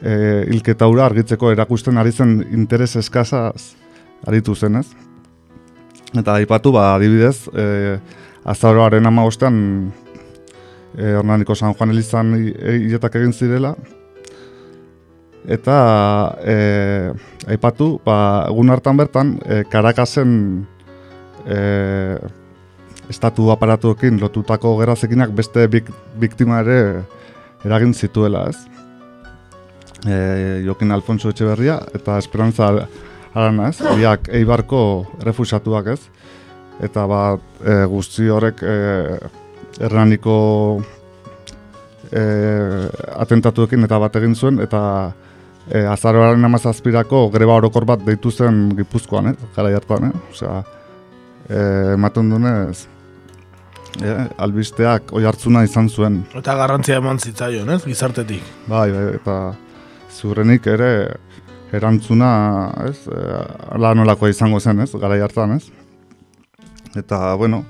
Speaker 4: e, hilketa hura argitzeko erakusten ari zen interes eskasaz aritu zen, ez? Eta aipatu, ba, adibidez, e, azaroaren ama ostean, e, Hernaniko San Juan Elizan hi- hiletak egin zirela, eta e, aipatu, ba, egun hartan bertan, e, Karakasen e, estatu aparatuekin lotutako gerrazekinak beste bik, biktima ere eragin zituela, ez? E, Jokin Alfonso Etxeberria eta Esperantza Arana, ez? Biak Eibarko refusatuak, ez? Eta bat e, guzti horrek e, Hernaniko e, atentatuekin eta bat egin zuen, eta e, azaroaren amazazpirako greba orokor bat deitu zen Gipuzkoan, eh? gara hartan, eh? Osea, e, ematen dunez, e, albisteak oi hartzuna izan zuen.
Speaker 2: eta garrantzia eman zitzaion, ez? Gizartetik.
Speaker 4: Bai, bai, eta zurrenik ere erantzuna, ez, e, ala nolakoa izango zen, ez, gara hartan, ez. Eta, bueno,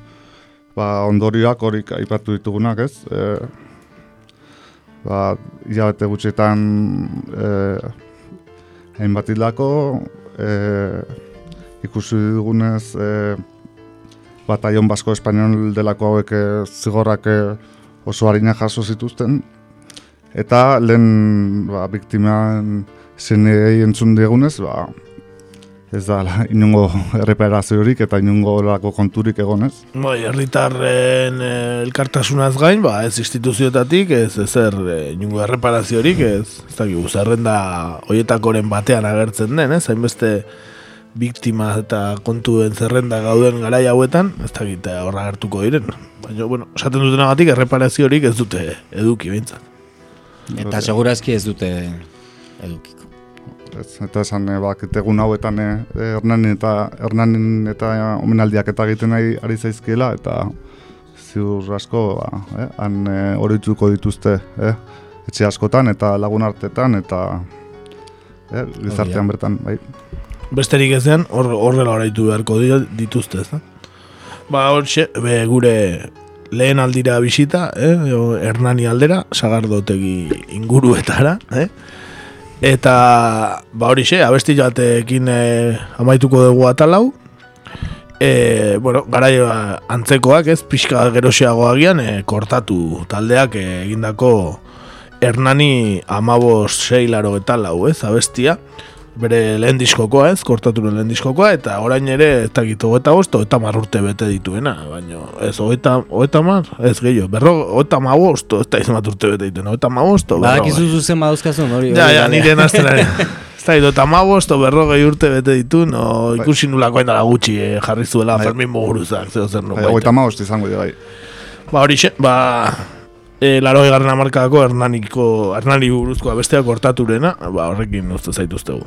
Speaker 4: ba, ondorioak horik aipatu ditugunak, ez, e, ba, hilabete gutxetan e, hainbat hildako, e, ikusi dugunez, e, bataion basko espainol delako hauek e, zigorrak oso harina jaso zituzten, Eta lehen ba, biktiman zenei entzun digunez, ba, ez da la, inungo erreparaziorik eta inungo lako konturik egonez.
Speaker 2: Bai, herritarren eh, elkartasunaz gain, ba, ez instituzioetatik, ez ezer eh, inungo erreparaziorik, ez, ez dakigu, zerrenda hoietakoren batean agertzen den, ez, hainbeste biktima eta kontuen zerrenda gauden garai hauetan, ez dakit eh, horra agertuko diren. Baina, bueno, esaten dutenagatik erreparaziorik ez dute eduki behintzat.
Speaker 3: Eta segurazki ez dute edukiko.
Speaker 4: Ez, eta esan e, bakit egun hauetan e, Hernanin eta Hernanin eta omenaldiak eta egiten ari, ari zaizkiela eta ziur asko ba, eh, han e, horituko dituzte eh, etxe askotan eta lagun artetan eta eh, gizartean bertan bai.
Speaker 2: Besterik hor, horrela oraitu beharko di- dituzte, ez da? Ba, horxe, be, gure lehen aldira bisita, eh? Hernani aldera, sagardotegi inguruetara, eh? Eta, ba horixe, abesti jatekin eh, amaituko dugu atalau. E, bueno, garai ba, antzekoak, ez, pixka geroxeago agian, eh, kortatu taldeak eh, egindako Hernani amabos sei laro eta lau, ez, abestia.
Speaker 8: Bere lehen diskokoa ez, kortaturen lehen diskokoa, eta orain ere, ez dakit, hogeita bost, hogeita marrurte bete dituena, baina ez, hogeita, hogeita mar, ez gehiago, berro, hogeita ma bost, ez da izan bat urte bete dituen, hogeita ma bost, berro.
Speaker 3: Badakizu zuzen badauzkazun, hori.
Speaker 8: Ja,
Speaker 3: hori
Speaker 8: ja,
Speaker 3: da.
Speaker 8: nire nazten Ez da, hogeita ma bost, berrogei urte bete ditu, no, ikusi nulako endala gutxi eh, jarri zuela Fermin Muguruzak, zeo zer
Speaker 4: Bai,
Speaker 8: nukait.
Speaker 4: Hogeita maost izango dira, bai.
Speaker 8: Ba, hori xe, ba, e, laro egarren amarkadako Hernaniko, Hernani buruzkoa besteak kortaturena, ba, horrekin uste zaituztegu.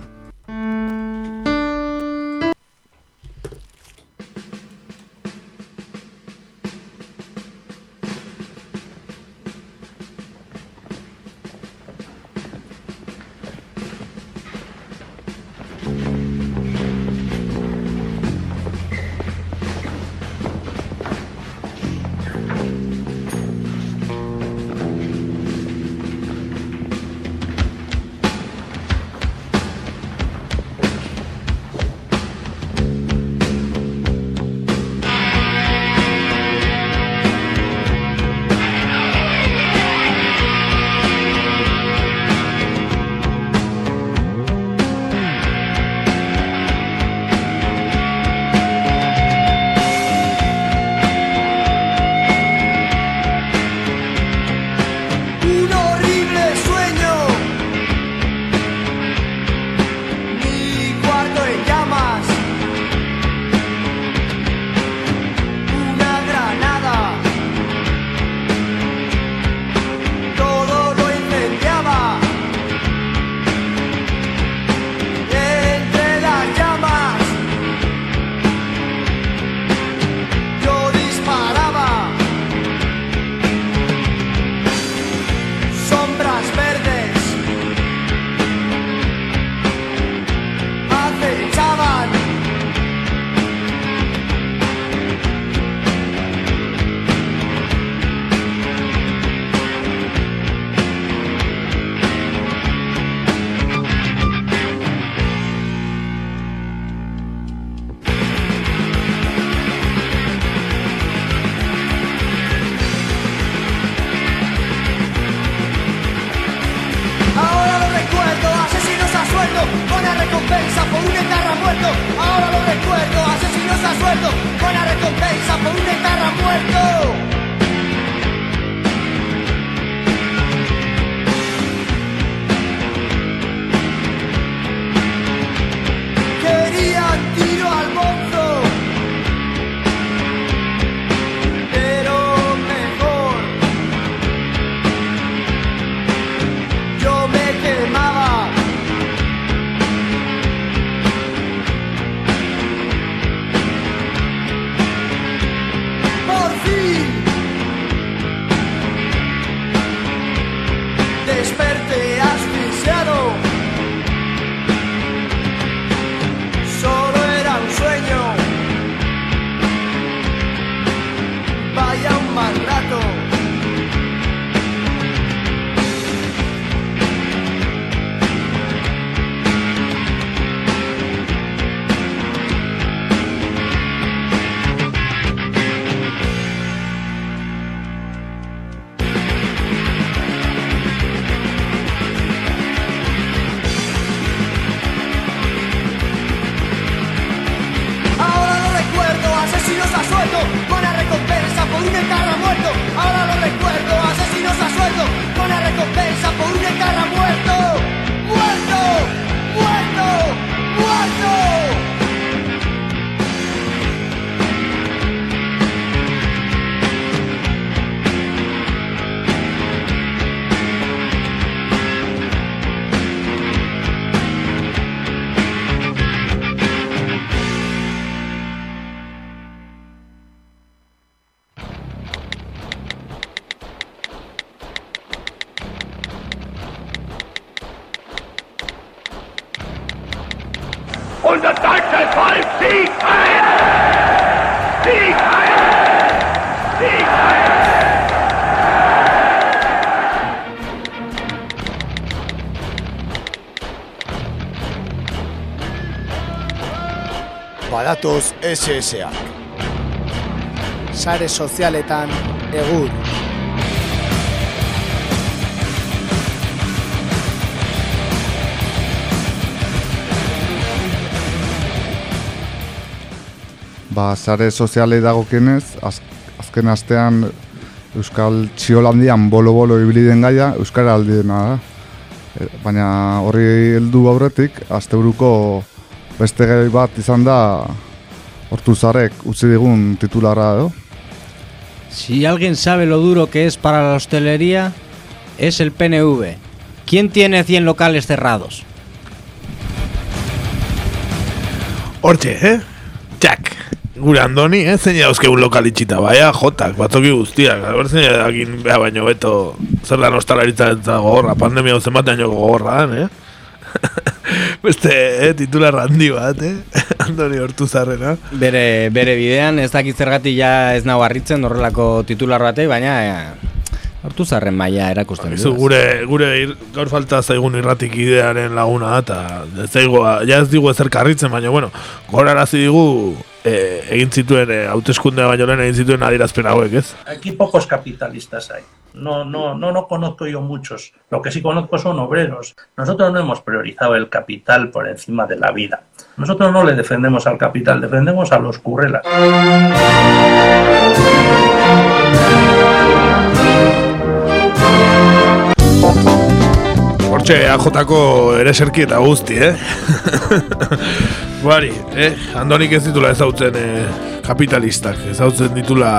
Speaker 12: Kriptos SSA. Sare sozialetan egur.
Speaker 4: Ba, sare sozialei dagokienez, az, azken astean Euskal Txiolandian bolo-bolo ibiliden gaia, Euskara aldiena da. E, baina horri heldu aurretik, asteburuko beste gai bat izan da Hortuzarrek utzi digun titularra edo.
Speaker 3: Si alguien sabe lo duro que es para la hostelería, es el PNV. ¿Quién tiene 100 locales cerrados?
Speaker 2: Hortxe, eh? Jack. Gure andoni, eh? Zein dauzkegun lokal itxita, baina jotak, batzoki guztiak. Gaur zein dakin beha baino beto zer lan ostalaritza eta gogorra, pandemia zen bat daño gogorra, eh? Beste, eh, titular handi bat, eh? Andoni hortu zarrena.
Speaker 3: Bere, bere bidean, ez dakit zergatik ja ez nago harritzen horrelako titular batei, baina eh, hartu zarren maila erakusten
Speaker 2: Izu, gure, gure ir, gaur falta zaigun irratik idearen laguna eta ez zaigu, ja ez digu ezer karritzen, baina bueno, gorarazi digu eh, egin zituen, eh, hauteskundea baino lehen egin zituen adierazpen hauek, ez?
Speaker 13: Aquí pocos capitalistas hay. No, no, no, no conozco yo muchos. Lo que sí conozco son obreros. Nosotros no hemos priorizado el capital por encima de la vida. Nosotros no le defendemos al capital, defendemos a los currelas.
Speaker 2: Hortxe, AJ-ko ere serki eta guzti, eh? Bari, eh? Andonik ez ditula ezautzen eh, kapitalistak, ezautzen ditula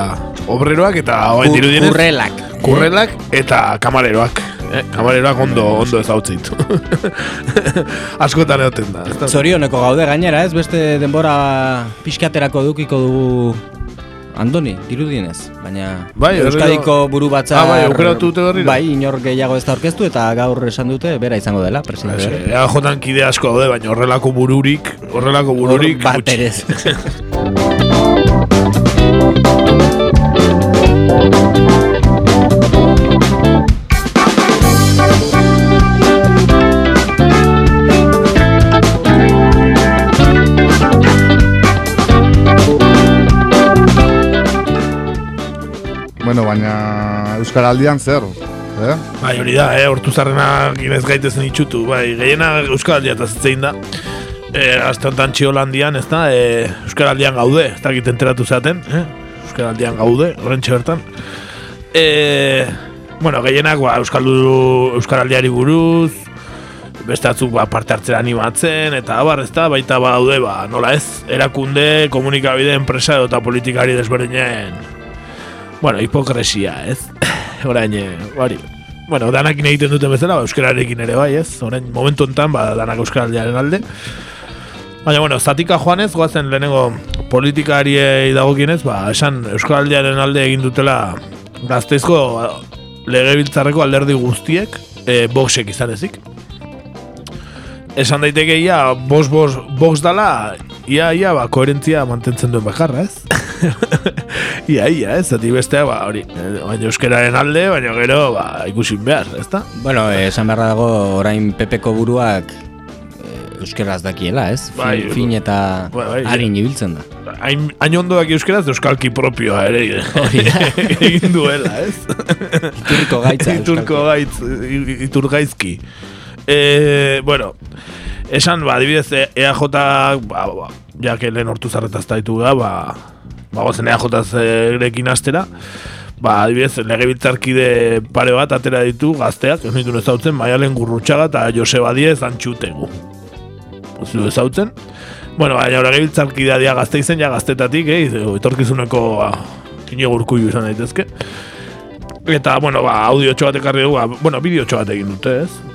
Speaker 2: obreroak eta
Speaker 3: Kur-
Speaker 2: dirudienez
Speaker 3: kurrelak.
Speaker 2: Kurrelak eta kamareroak. Eh? Kamareroak ondo, ondo ezautzen ditu. Askotan egoten da.
Speaker 3: Zorioneko gaude gainera, ez beste denbora pixkaterako dukiko dugu Andoni, dirudienez, baina
Speaker 2: Bai,
Speaker 3: Euskadiko buru batzar
Speaker 2: Ah, bai, aukeratu dute berriro?
Speaker 3: Bai, inor gehiago ez da orkestu eta gaur esan dute bera izango dela, presidente
Speaker 2: Eh, EAJ-an kide asko daude, baina horrelako bururik, horrelako bururik
Speaker 3: Hor bat
Speaker 2: gutxi.
Speaker 4: Baina Euskaraldian zer, eh?
Speaker 2: Bai, hori da, eh, hortu zarrenak inez gaitezen itxutu, bai, gehiena Euskaraldia eta zitzein da. E, Azte honetan txiolandian, ez da, e, Euskaraldian gaude, ez dakit enteratu zaten, eh? Euskaraldian gaude, horrentxe bertan. E, bueno, gehienak, ba, Euskaldu, Euskaraldiari buruz, beste batzuk ba, parte hartzera animatzen, eta abar, ez da, baita badaude, ba, nola ez, erakunde, komunikabide, enpresa eta politikari desberdinen Bueno, hipokresia, ez? Orain, eh, hori. Bueno, danakin egiten duten bezala, ba, euskararekin ere bai, ez? Orain, momentu honetan, ba, danak euskaraldiaren alde. Baina, bueno, zatika joanez, goazen lehenengo politikariei dagokienez, ba, esan euskaraldiaren alde egin dutela gazteizko ba, legebiltzarreko alderdi guztiek, e, boxek izan ezik. Esan daiteke ia, bos, bos, box dala, ia, ia, ba, koherentzia mantentzen duen bakarra, ez? ia, ia, ez? Zati bestea, ba, hori, baina euskararen alde, baina gero, ba, ikusin behar, ezta?
Speaker 3: Bueno, esan beharra dago orain Pepeko buruak eh, euskeraz dakiela, ez? Fin,
Speaker 2: Bai,
Speaker 3: fin eta
Speaker 2: bai, bai.
Speaker 3: harin ibiltzen da.
Speaker 2: Hain, hain ondo daki euskeraz, euskalki propioa ere egin duela, ez?
Speaker 3: Iturriko gaitza,
Speaker 2: Iturko gaitz, iturgaizki. E, bueno, esan, ba, adibidez, E- EAJ, ba, ba, ja que lehen hortu zarretaz ditu ga, ba, ba, gozen EAJ erekin astera, ba, adibidez, legebiltzarkide pare bat atera ditu gazteak, ez nitu ezautzen, Maialen Gurrutxaga eta Joseba Diez antxutegu. Ez du ezautzen. Bueno, baina legebiltzarkidea dia gazte izen, ja gaztetatik, eh, etorkizuneko ba, Inigo Urkullu izan daitezke. Eta, bueno, ba, audio bat ekarri dugu, ba, bueno, bideo bat egin dute, ez?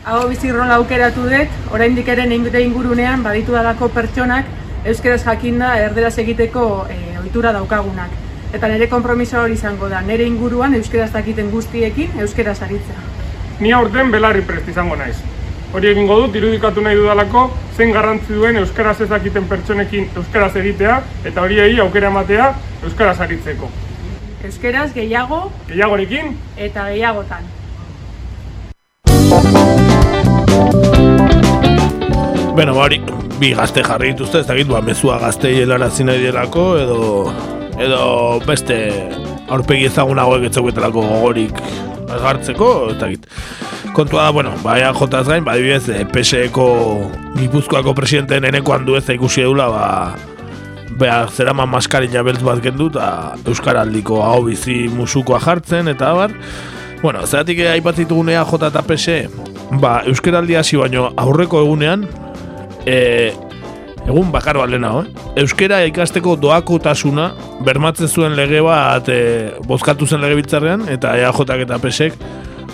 Speaker 14: Hau bizi rola aukeratu dut, oraindik ere nengute ingurunean baditu dalako pertsonak euskeraz jakinda erderaz egiteko e, ohitura daukagunak. Eta nire konpromiso hori izango da, nire inguruan euskeraz dakiten guztiekin euskeraz aritzea.
Speaker 15: Ni aurten belarri prest izango naiz. Hori egingo dut irudikatu nahi dudalako zein garrantzi duen euskaraz ez dakiten pertsonekin euskaraz egitea eta horiei aukera ematea euskaraz aritzeko.
Speaker 14: Euskeraz gehiago
Speaker 15: Gehiagorekin
Speaker 14: eta gehiagotan.
Speaker 2: Bueno, ba, hori, bi gazte jarri dituzte, ez dakit, ba, mezua gaztei helarazi nahi delako, edo, edo beste aurpegi ezagunagoek etzeguetelako gogorik hartzeko, ez dakit. Kontua da, bueno, baina jotaz gain, ba, adibidez, eh, PSE-ko Gipuzkoako presidenteen eneko handu ez da ikusi eula, ba, behar zerama maskarilla beltz bat gendu eta Euskaraldiko hau bizi musukoa jartzen eta abar. Bueno, zeratik aipatzitugun EAJ eta PSE, ba, Euskaraldi hasi baino aurreko egunean, e, egun bakar balena, eh? Euskara ikasteko doakotasuna bermatzen zuen lege bat e, bozkatu zen lege biltzarrean, eta EAJ eta PSEk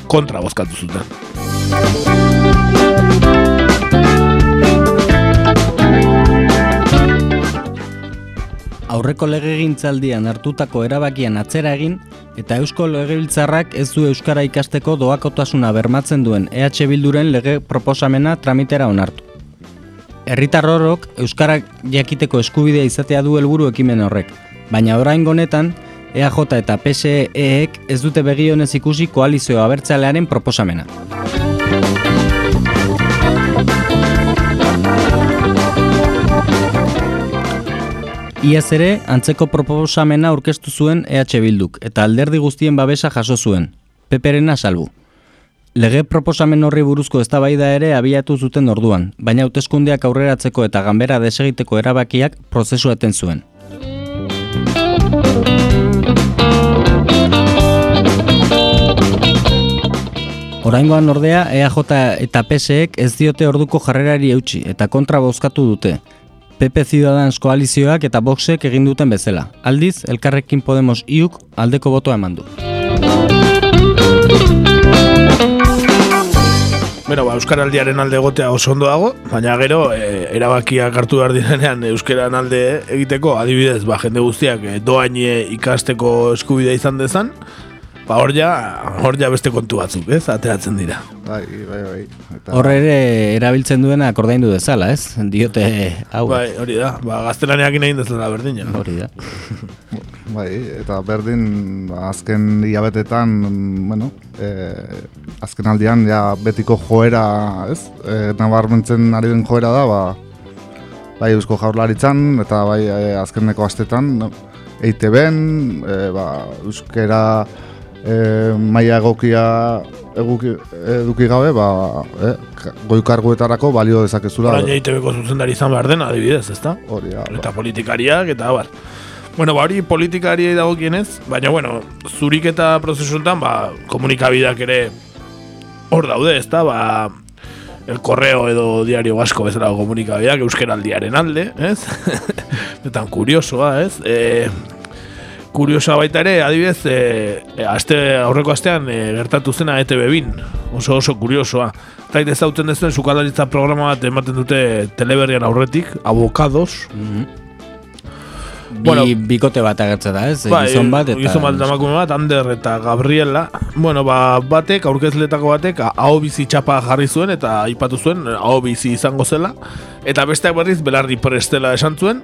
Speaker 2: kontra bozkatu zuten.
Speaker 3: Aurreko legegintzaldian hartutako erabakian atzera egin eta Eusko Legebiltzarrak ez du euskara ikasteko doakotasuna bermatzen duen EH Bilduren lege proposamena tramitera onartu. Herritar orok euskara jakiteko eskubidea izatea du helburu ekimen horrek, baina orain honetan EAJ eta PSEek ez dute begionez ikusi koalizio abertzalearen proposamena. Iaz ere, antzeko proposamena aurkeztu zuen EH Bilduk, eta alderdi guztien babesa jaso zuen, peperena salbu. Lege proposamen horri buruzko eztabaida ere abiatu zuten orduan, baina hauteskundeak aurreratzeko eta ganbera desegiteko erabakiak prozesu eten zuen. Oraingoan ordea EAJ eta PSEek ez diote orduko jarrerari eutxi eta kontra bozkatu dute. PP Ciudadans koalizioak eta Voxek egin duten bezala. Aldiz, Elkarrekin Podemos iuk aldeko botoa eman du.
Speaker 2: Bero, ba, Euskaraldiaren alde egotea oso ondo dago, baina gero, e, erabakiak hartu behar direnean Euskaran alde egiteko, adibidez, ba, jende guztiak e, doaine ikasteko eskubidea izan dezan, ba, hor ja, hor ja beste kontu batzuk, ez, ateratzen dira.
Speaker 4: Bai, bai, bai. Eta,
Speaker 3: Hor ere erabiltzen duena akordaindu dezala, ez? Diote hau.
Speaker 2: Bai, hori da, ba, gaztelaniak egin dezala berdina.
Speaker 3: Hori da.
Speaker 4: bai, eta berdin ba, azken hilabetetan, bueno, e, azken aldian ja betiko joera, ez? E, nabarmentzen ari den joera da, ba, bai Eusko Jaurlaritzan eta bai e, azkeneko astetan no? EITB-en, e, ba, euskera e, maila egokia eguki, eduki gabe, ba, e, goi karguetarako balio dezakezula.
Speaker 2: Orain EITB-ko zuzendari izan behar den, adibidez, ezta?
Speaker 4: Hori da.
Speaker 2: Eta politikariak, eta abar. Bueno, ba, hori politikariei dagokienez, baina, bueno, zurik eta prozesuetan, ba, komunikabideak ere hor daude, ezta, ba, el correo edo diario vasco bezala komunikabideak euskeraldiaren alde, ez? Etan kuriosoa, ez? E, kuriosoa baita ere, adibidez, e, aste, aurreko astean e, gertatu zena ETV bin, oso oso kuriosoa. Eta ez zautzen dezuen, sukalaritza programa bat ematen dute teleberrian aurretik, abokados,
Speaker 3: Bi,
Speaker 2: Bueno.
Speaker 3: bikote bat agertzen da, ez?
Speaker 2: Bai,
Speaker 3: gizon bat eta...
Speaker 2: gizon bat emakume bat, Ander eta Gabriela. Bueno, ba, batek, aurkezletako batek, aho bizi txapa jarri zuen eta aipatu zuen, aho bizi izango zela. Eta besteak berriz, belarri prestela esan zuen,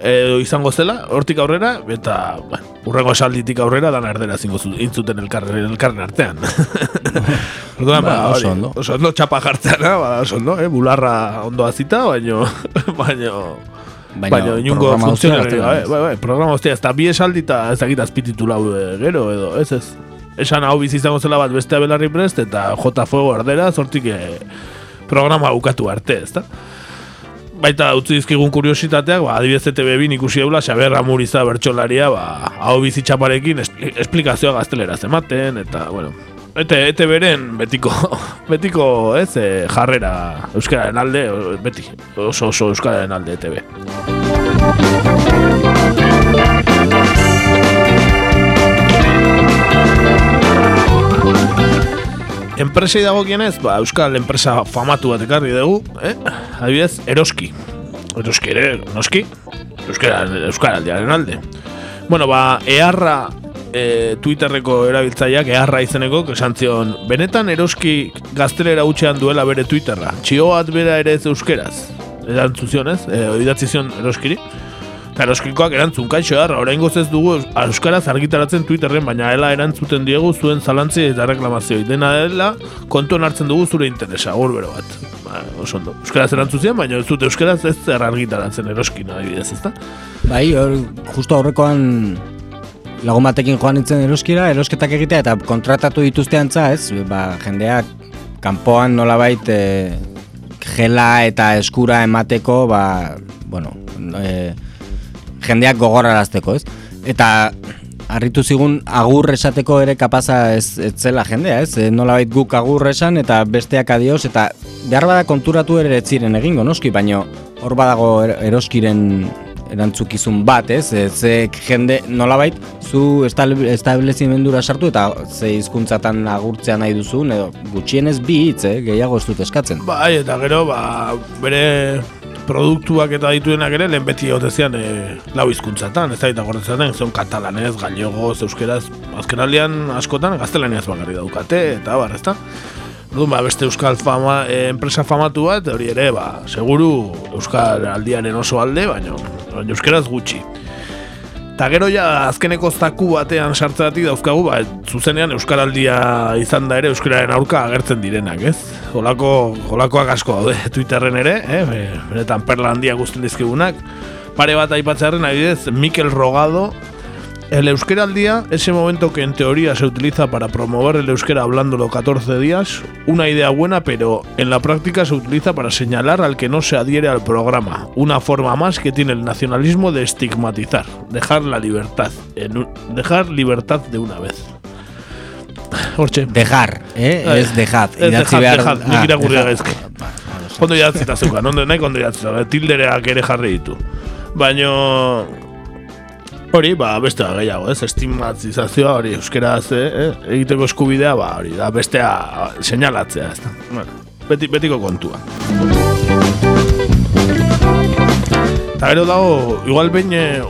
Speaker 2: edo izango zela, hortik aurrera, eta ba, urrengo esalditik aurrera, dan erdera zingo zu, intzuten elkarren, elkarren artean. Orduan,
Speaker 3: Ba,
Speaker 2: ba,
Speaker 3: oso ondo.
Speaker 2: oso ondo txapa jartzeana, ba, oso ondo, eh? bularra ondo azita, baino, baino,
Speaker 3: Baina
Speaker 2: baina inungo funtzionari, bai, bai, bai, programa guztia, ez da bi esaldi eta ez dakit azpititu lau gero, edo, ez ez. Esan hau bizi izango zela bat bestea belarri prest, eta J Fuego ardera, zortik eh, programa bukatu arte, ez da? Baita utzi dizkigun kuriositateak, ba, adibidez ETV bin ikusi eula, Xaber Ramuriza bertxolaria, ba, hau bizi txaparekin espli- esplikazioa gazteleraz ematen, eta, bueno, Ete, ete beren betiko, betiko, ez, eh, jarrera euskararen alde, beti, oso oso euskararen alde ETB. Enpresei dagokienez, ba, euskal enpresa famatu bat ekarri dugu, eh? Adibidez, eroski. Eroski ere, noski, euskara, euskaraldiaren alde. Bueno, ba, eharra e, Twitterreko erabiltzaileak eharra izeneko esan zion, benetan eroski gaztelera utxean duela bere Twitterra. Txio bat bera ere ez euskeraz. Erantzun zion ez, e, idatzi zion eroskiri. Eta eroskikoak erantzun kaixo eharra, oraingoz ez dugu eus- euskaraz argitaratzen Twitterren, baina ela erantzuten diegu zuen zalantzi eta reklamazioi. Dena dela, kontuan hartzen dugu zure interesa, bero bat. Ba, oso ondo. Euskaraz erantzun baina ez dut euskaraz ez zer argitaratzen eroskin adibidez, ezta?
Speaker 3: Bai, hor, justo aurrekoan lagun batekin joan nintzen eroskira, erosketak egitea eta kontratatu dituzte antza, ez? Ba, jendeak kanpoan nolabait e, gela eta eskura emateko, ba, bueno, e, jendeak gogorarazteko, ez? Eta harritu zigun agur esateko ere kapaza ez, ez zela jendea, ez? E, nolabait guk agur esan eta besteak adios eta behar bada konturatu ere ez ziren egingo, noski, baino hor badago er- eroskiren erantzukizun bat, ez? E, ze jende nolabait zu establezimendura sartu eta ze hizkuntzatan agurtzea nahi duzun edo gutxienez bi hitz, eh? gehiago ez dut eskatzen.
Speaker 2: Bai, eta gero, ba, bere produktuak eta dituenak ere, lehen beti otezian e, lau hizkuntzatan, ez da eta gordezaten, zon katalanez, gallegoz, euskeraz, azkenaldian askotan gaztelaniaz bakarri daukate, eta bar, ez da? Orduan, ba, beste euskal fama, e, enpresa famatu bat, hori ere, ba, seguru euskal aldiaren oso alde, baina euskeraz gutxi. Eta gero ja azkeneko zaku batean sartzeatik dauzkagu, ba, zuzenean Euskaraldia izan da ere Euskararen aurka agertzen direnak, ez? Holako, holakoak asko daude Twitterren ere, eh? Be- benetan perla handia guztien dizkigunak. Pare bat aipatzearen adibidez, Mikel Rogado, El euskera al día, ese momento que en teoría se utiliza para promover el euskera hablándolo 14 días, una idea buena, pero en la práctica se utiliza para señalar al que no se adhiere al programa, una forma más que tiene el nacionalismo de estigmatizar, dejar la libertad, en dejar libertad de una vez. Hortxe.
Speaker 3: Dejar, eh? Dejad.
Speaker 2: Ez
Speaker 3: Idatzi
Speaker 2: dejad, dejad,
Speaker 3: ah,
Speaker 2: nik irakurri gaizki. Ondo idatzita zeukan, ondo nahi ondo idatzita, tildereak ere jarri ditu. Baino, hori, ba, beste gehiago, ez, estigmatizazioa hori, euskeraz, eh, egiteko eskubidea, ba, hori, da, bestea seinalatzea, ez da. Bueno, beti, betiko kontua. Eta gero dago, igual behin, eh,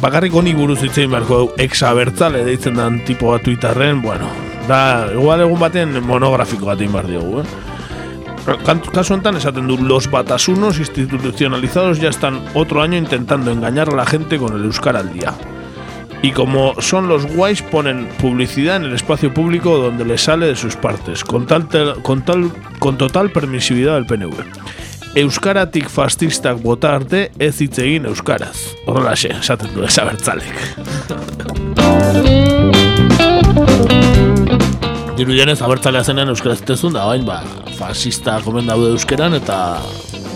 Speaker 2: bakarrik honi buruz hitzein beharko dugu, ex-abertzale deitzen den tipo bat Twitterren, bueno, da, igual egun baten monografiko bat egin behar diogu, eh? Caso honetan esaten du, los batasunos institucionalizados ya están otro año intentando engañar a la gente con el Euskara al día. Y como son los guays, ponen publicidad en el espacio público donde les sale de sus partes, con, tal, con, tal, con total permisividad del PNV. Euskaratik fascistak bota arte ez hitz egin euskaraz. Horrelaxe, esaten du esabertzalek. Dirudienez abertzalea zenean euskaraz tezun da, bain, ba, fascista komen daude euskeran eta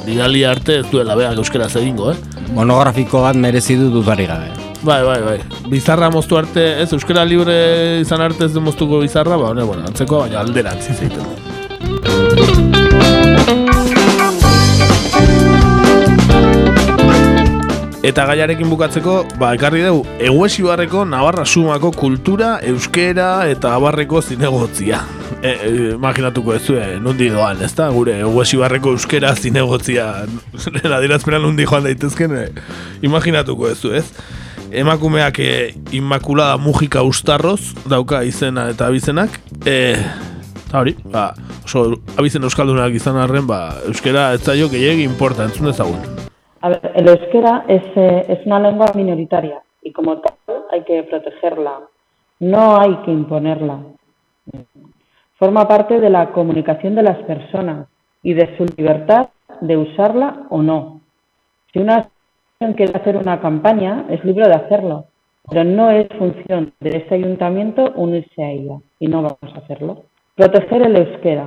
Speaker 2: bidali arte ez duela beak euskaraz egingo, eh?
Speaker 3: Monografiko bat merezi du dudari gabe.
Speaker 2: Bai, bai, bai. Bizarra moztu arte, ez euskara libre izan arte ez du moztuko bizarra, ba, bueno, antzeko, baina alderantzi zeiten Eta gaiarekin bukatzeko, ba, ekarri dugu, eguesi barreko Navarra Sumako kultura, euskera eta abarreko zinegotzia. E, e, imaginatuko ez zuen, nundi doan, ez da? Gure eguesi barreko euskera zinegotzia, nera dirazpena nundi joan daitezken, e, imaginatuko ez zu, ez? Emakumeak e, Inmaculada Mujika Ustarroz dauka izena eta abizenak, e, eta hori, ba, oso abizen euskaldunak izan arren, ba, euskera ez zaio gehiagi importa, entzun dezagun.
Speaker 16: A ver, el euskera es, eh, es una lengua minoritaria y como tal hay que protegerla, no hay que imponerla. Forma parte de la comunicación de las personas y de su libertad de usarla o no. Si una asociación quiere hacer una campaña, es libre de hacerlo, pero no es función de ese ayuntamiento unirse a ella y no vamos a hacerlo. Proteger el euskera.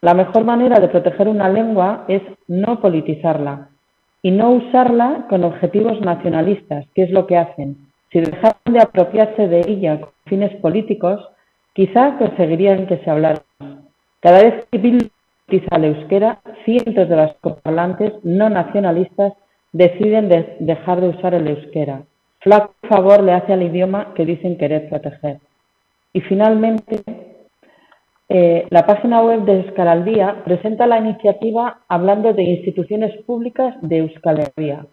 Speaker 16: La mejor manera de proteger una lengua es no politizarla y no usarla con objetivos nacionalistas, que es lo que hacen. Si dejaran de apropiarse de ella con fines políticos, quizá conseguirían que se hablara. Cada vez que utiliza el euskera, cientos de vascoparlantes no nacionalistas deciden de- dejar de usar el euskera. Flaco favor le hace al idioma que dicen querer proteger. Y finalmente, eh, la página web de Euskaraldia presenta la iniciativa hablando de instituciones públicas de Euskal Herria.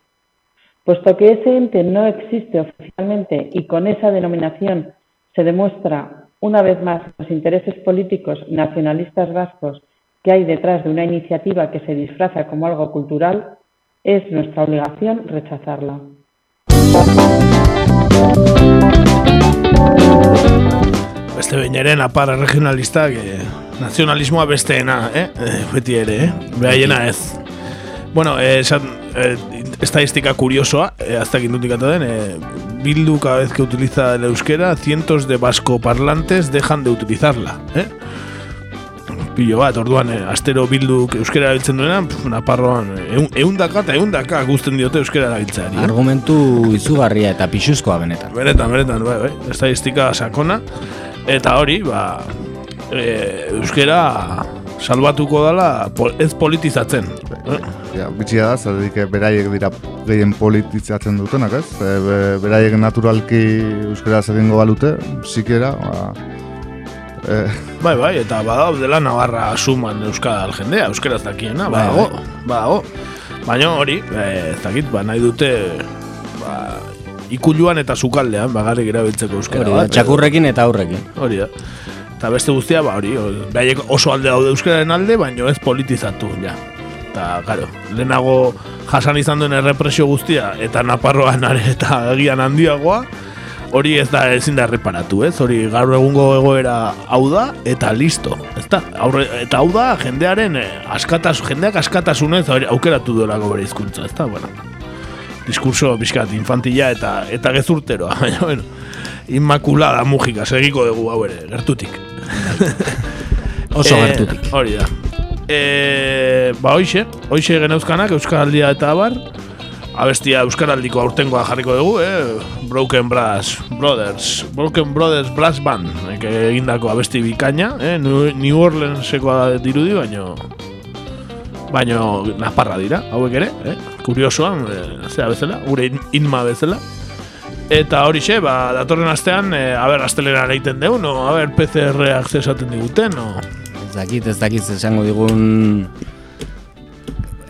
Speaker 16: Puesto que ese ente no existe oficialmente y con esa denominación se demuestra una vez más los intereses políticos nacionalistas vascos que hay detrás de una iniciativa que se disfraza como algo cultural, es nuestra obligación rechazarla.
Speaker 2: Beste behin ere napar regionalistak eh, nazionalismoa besteena, eh? eh beti ere, eh? Behaiena ez. Bueno, eh, esan, eh, estadística curiosoa, eh, hasta que intutik den, eh, Bildu cada vez que utiliza el euskera, cientos de vascoparlantes dejan de utilizarla, eh? pilo bat, orduan, eh, astero bilduk euskera erabiltzen duenan, pf, Naparroan, eun, eundaka eta eundaka guzten diote euskera erabiltzeari. eh?
Speaker 3: Argumentu izugarria eta pixuzkoa benetan.
Speaker 2: Benetan, benetan, bai, bai, estadistika sakona, eta hori, ba, e, euskera salbatuko dela pol, ez politizatzen. Eh?
Speaker 4: Ja, bitxia da, zerdik beraiek dira gehien politizatzen dutenak, ez? E, be, beraiek naturalki euskaraz egingo balute, zikera, ba, e,
Speaker 2: Bai, bai, eta badaudela Navarra suman euskal jendea, euskaraz dakiena,
Speaker 3: Bai,
Speaker 2: badago, badago. Baina hori, eh, ez dakit, ba, nahi dute ba, ikuluan eta sukaldean bagarrik erabiltzeko euskara
Speaker 3: Hori da,
Speaker 2: bat.
Speaker 3: txakurrekin eta aurrekin.
Speaker 2: Hori da. Eta beste guztia, ba, hori, behaiek oso alde daude euskararen alde, baino ez politizatu, ja. Eta, claro, lehenago jasan izan duen errepresio guztia, eta Naparroan are eta egian handiagoa, hori ez da ezin da erreparatu, ez? Hori gaur egungo egoera hau da, eta listo, ez da? Aurre, eta hau da, jendearen eh, askatas, jendeak askatasunez aukeratu duelako bere hizkuntza, ez da? Bueno, diskurso bizkat infantila eta eta gezurteroa, baina, bueno, inmaculada mugika, segiko dugu hau ere, gertutik.
Speaker 3: Oso
Speaker 2: Eh,
Speaker 3: gertutik.
Speaker 2: Hori da. E, ba, hoxe, hoxe geneuzkanak, Euskaraldia eta abar, abestia Euskaraldiko aurtengoa jarriko dugu, eh? Broken Brass Brothers, Broken Brothers Brass Band, eh, egindako abesti bikaina, eh? New New Orleansekoa dirudi, baino baino naparra dira, hauek ere, eh? Kuriosoan, eh, zera bezala, gure in- inma bezala. Eta horixe, ba, datorren astean, eh, a ber, astelera egiten dugu, no? A ber, PCR akzesaten diguten, no?
Speaker 3: Ez dakit, ez dakit esango digun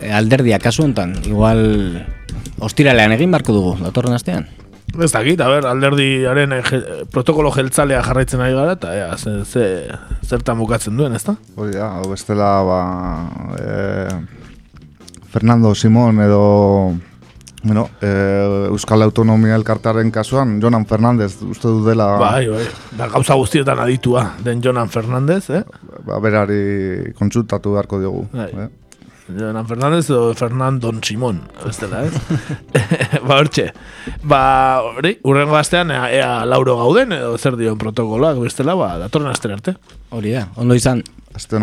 Speaker 3: eh, alderdia kasu hontan. Igual ostiralean egin barko dugu, datorren astean.
Speaker 2: Ez dakit, a ber, alderdiaren je- protokolo jeltzalea jarraitzen ari gara, eta ea, ze, ze, zertan bukatzen duen, ezta?
Speaker 4: hori da, hau bestela, ba, e, Fernando Simón edo, bueno, e, Euskal Autonomia Elkartaren kasuan, Jonan Fernandez uste du dela,
Speaker 2: Bai, bai, da gauza guztietan aditua, den Jonan Fernandez, eh?
Speaker 4: ba, berari kontsultatu beharko diogu.
Speaker 2: Bai.
Speaker 4: eh?
Speaker 2: Jonan Fernandez edo Fernandon Simón, ez dela, ez? ba, hortxe. Ba, hori, urrengo astean, ea, ea lauro gauden, edo zer dion protokoloak, bestela, ba, datorren astera arte.
Speaker 3: Hori da, ondo izan.
Speaker 4: Aste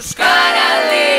Speaker 4: buscar a
Speaker 9: lei.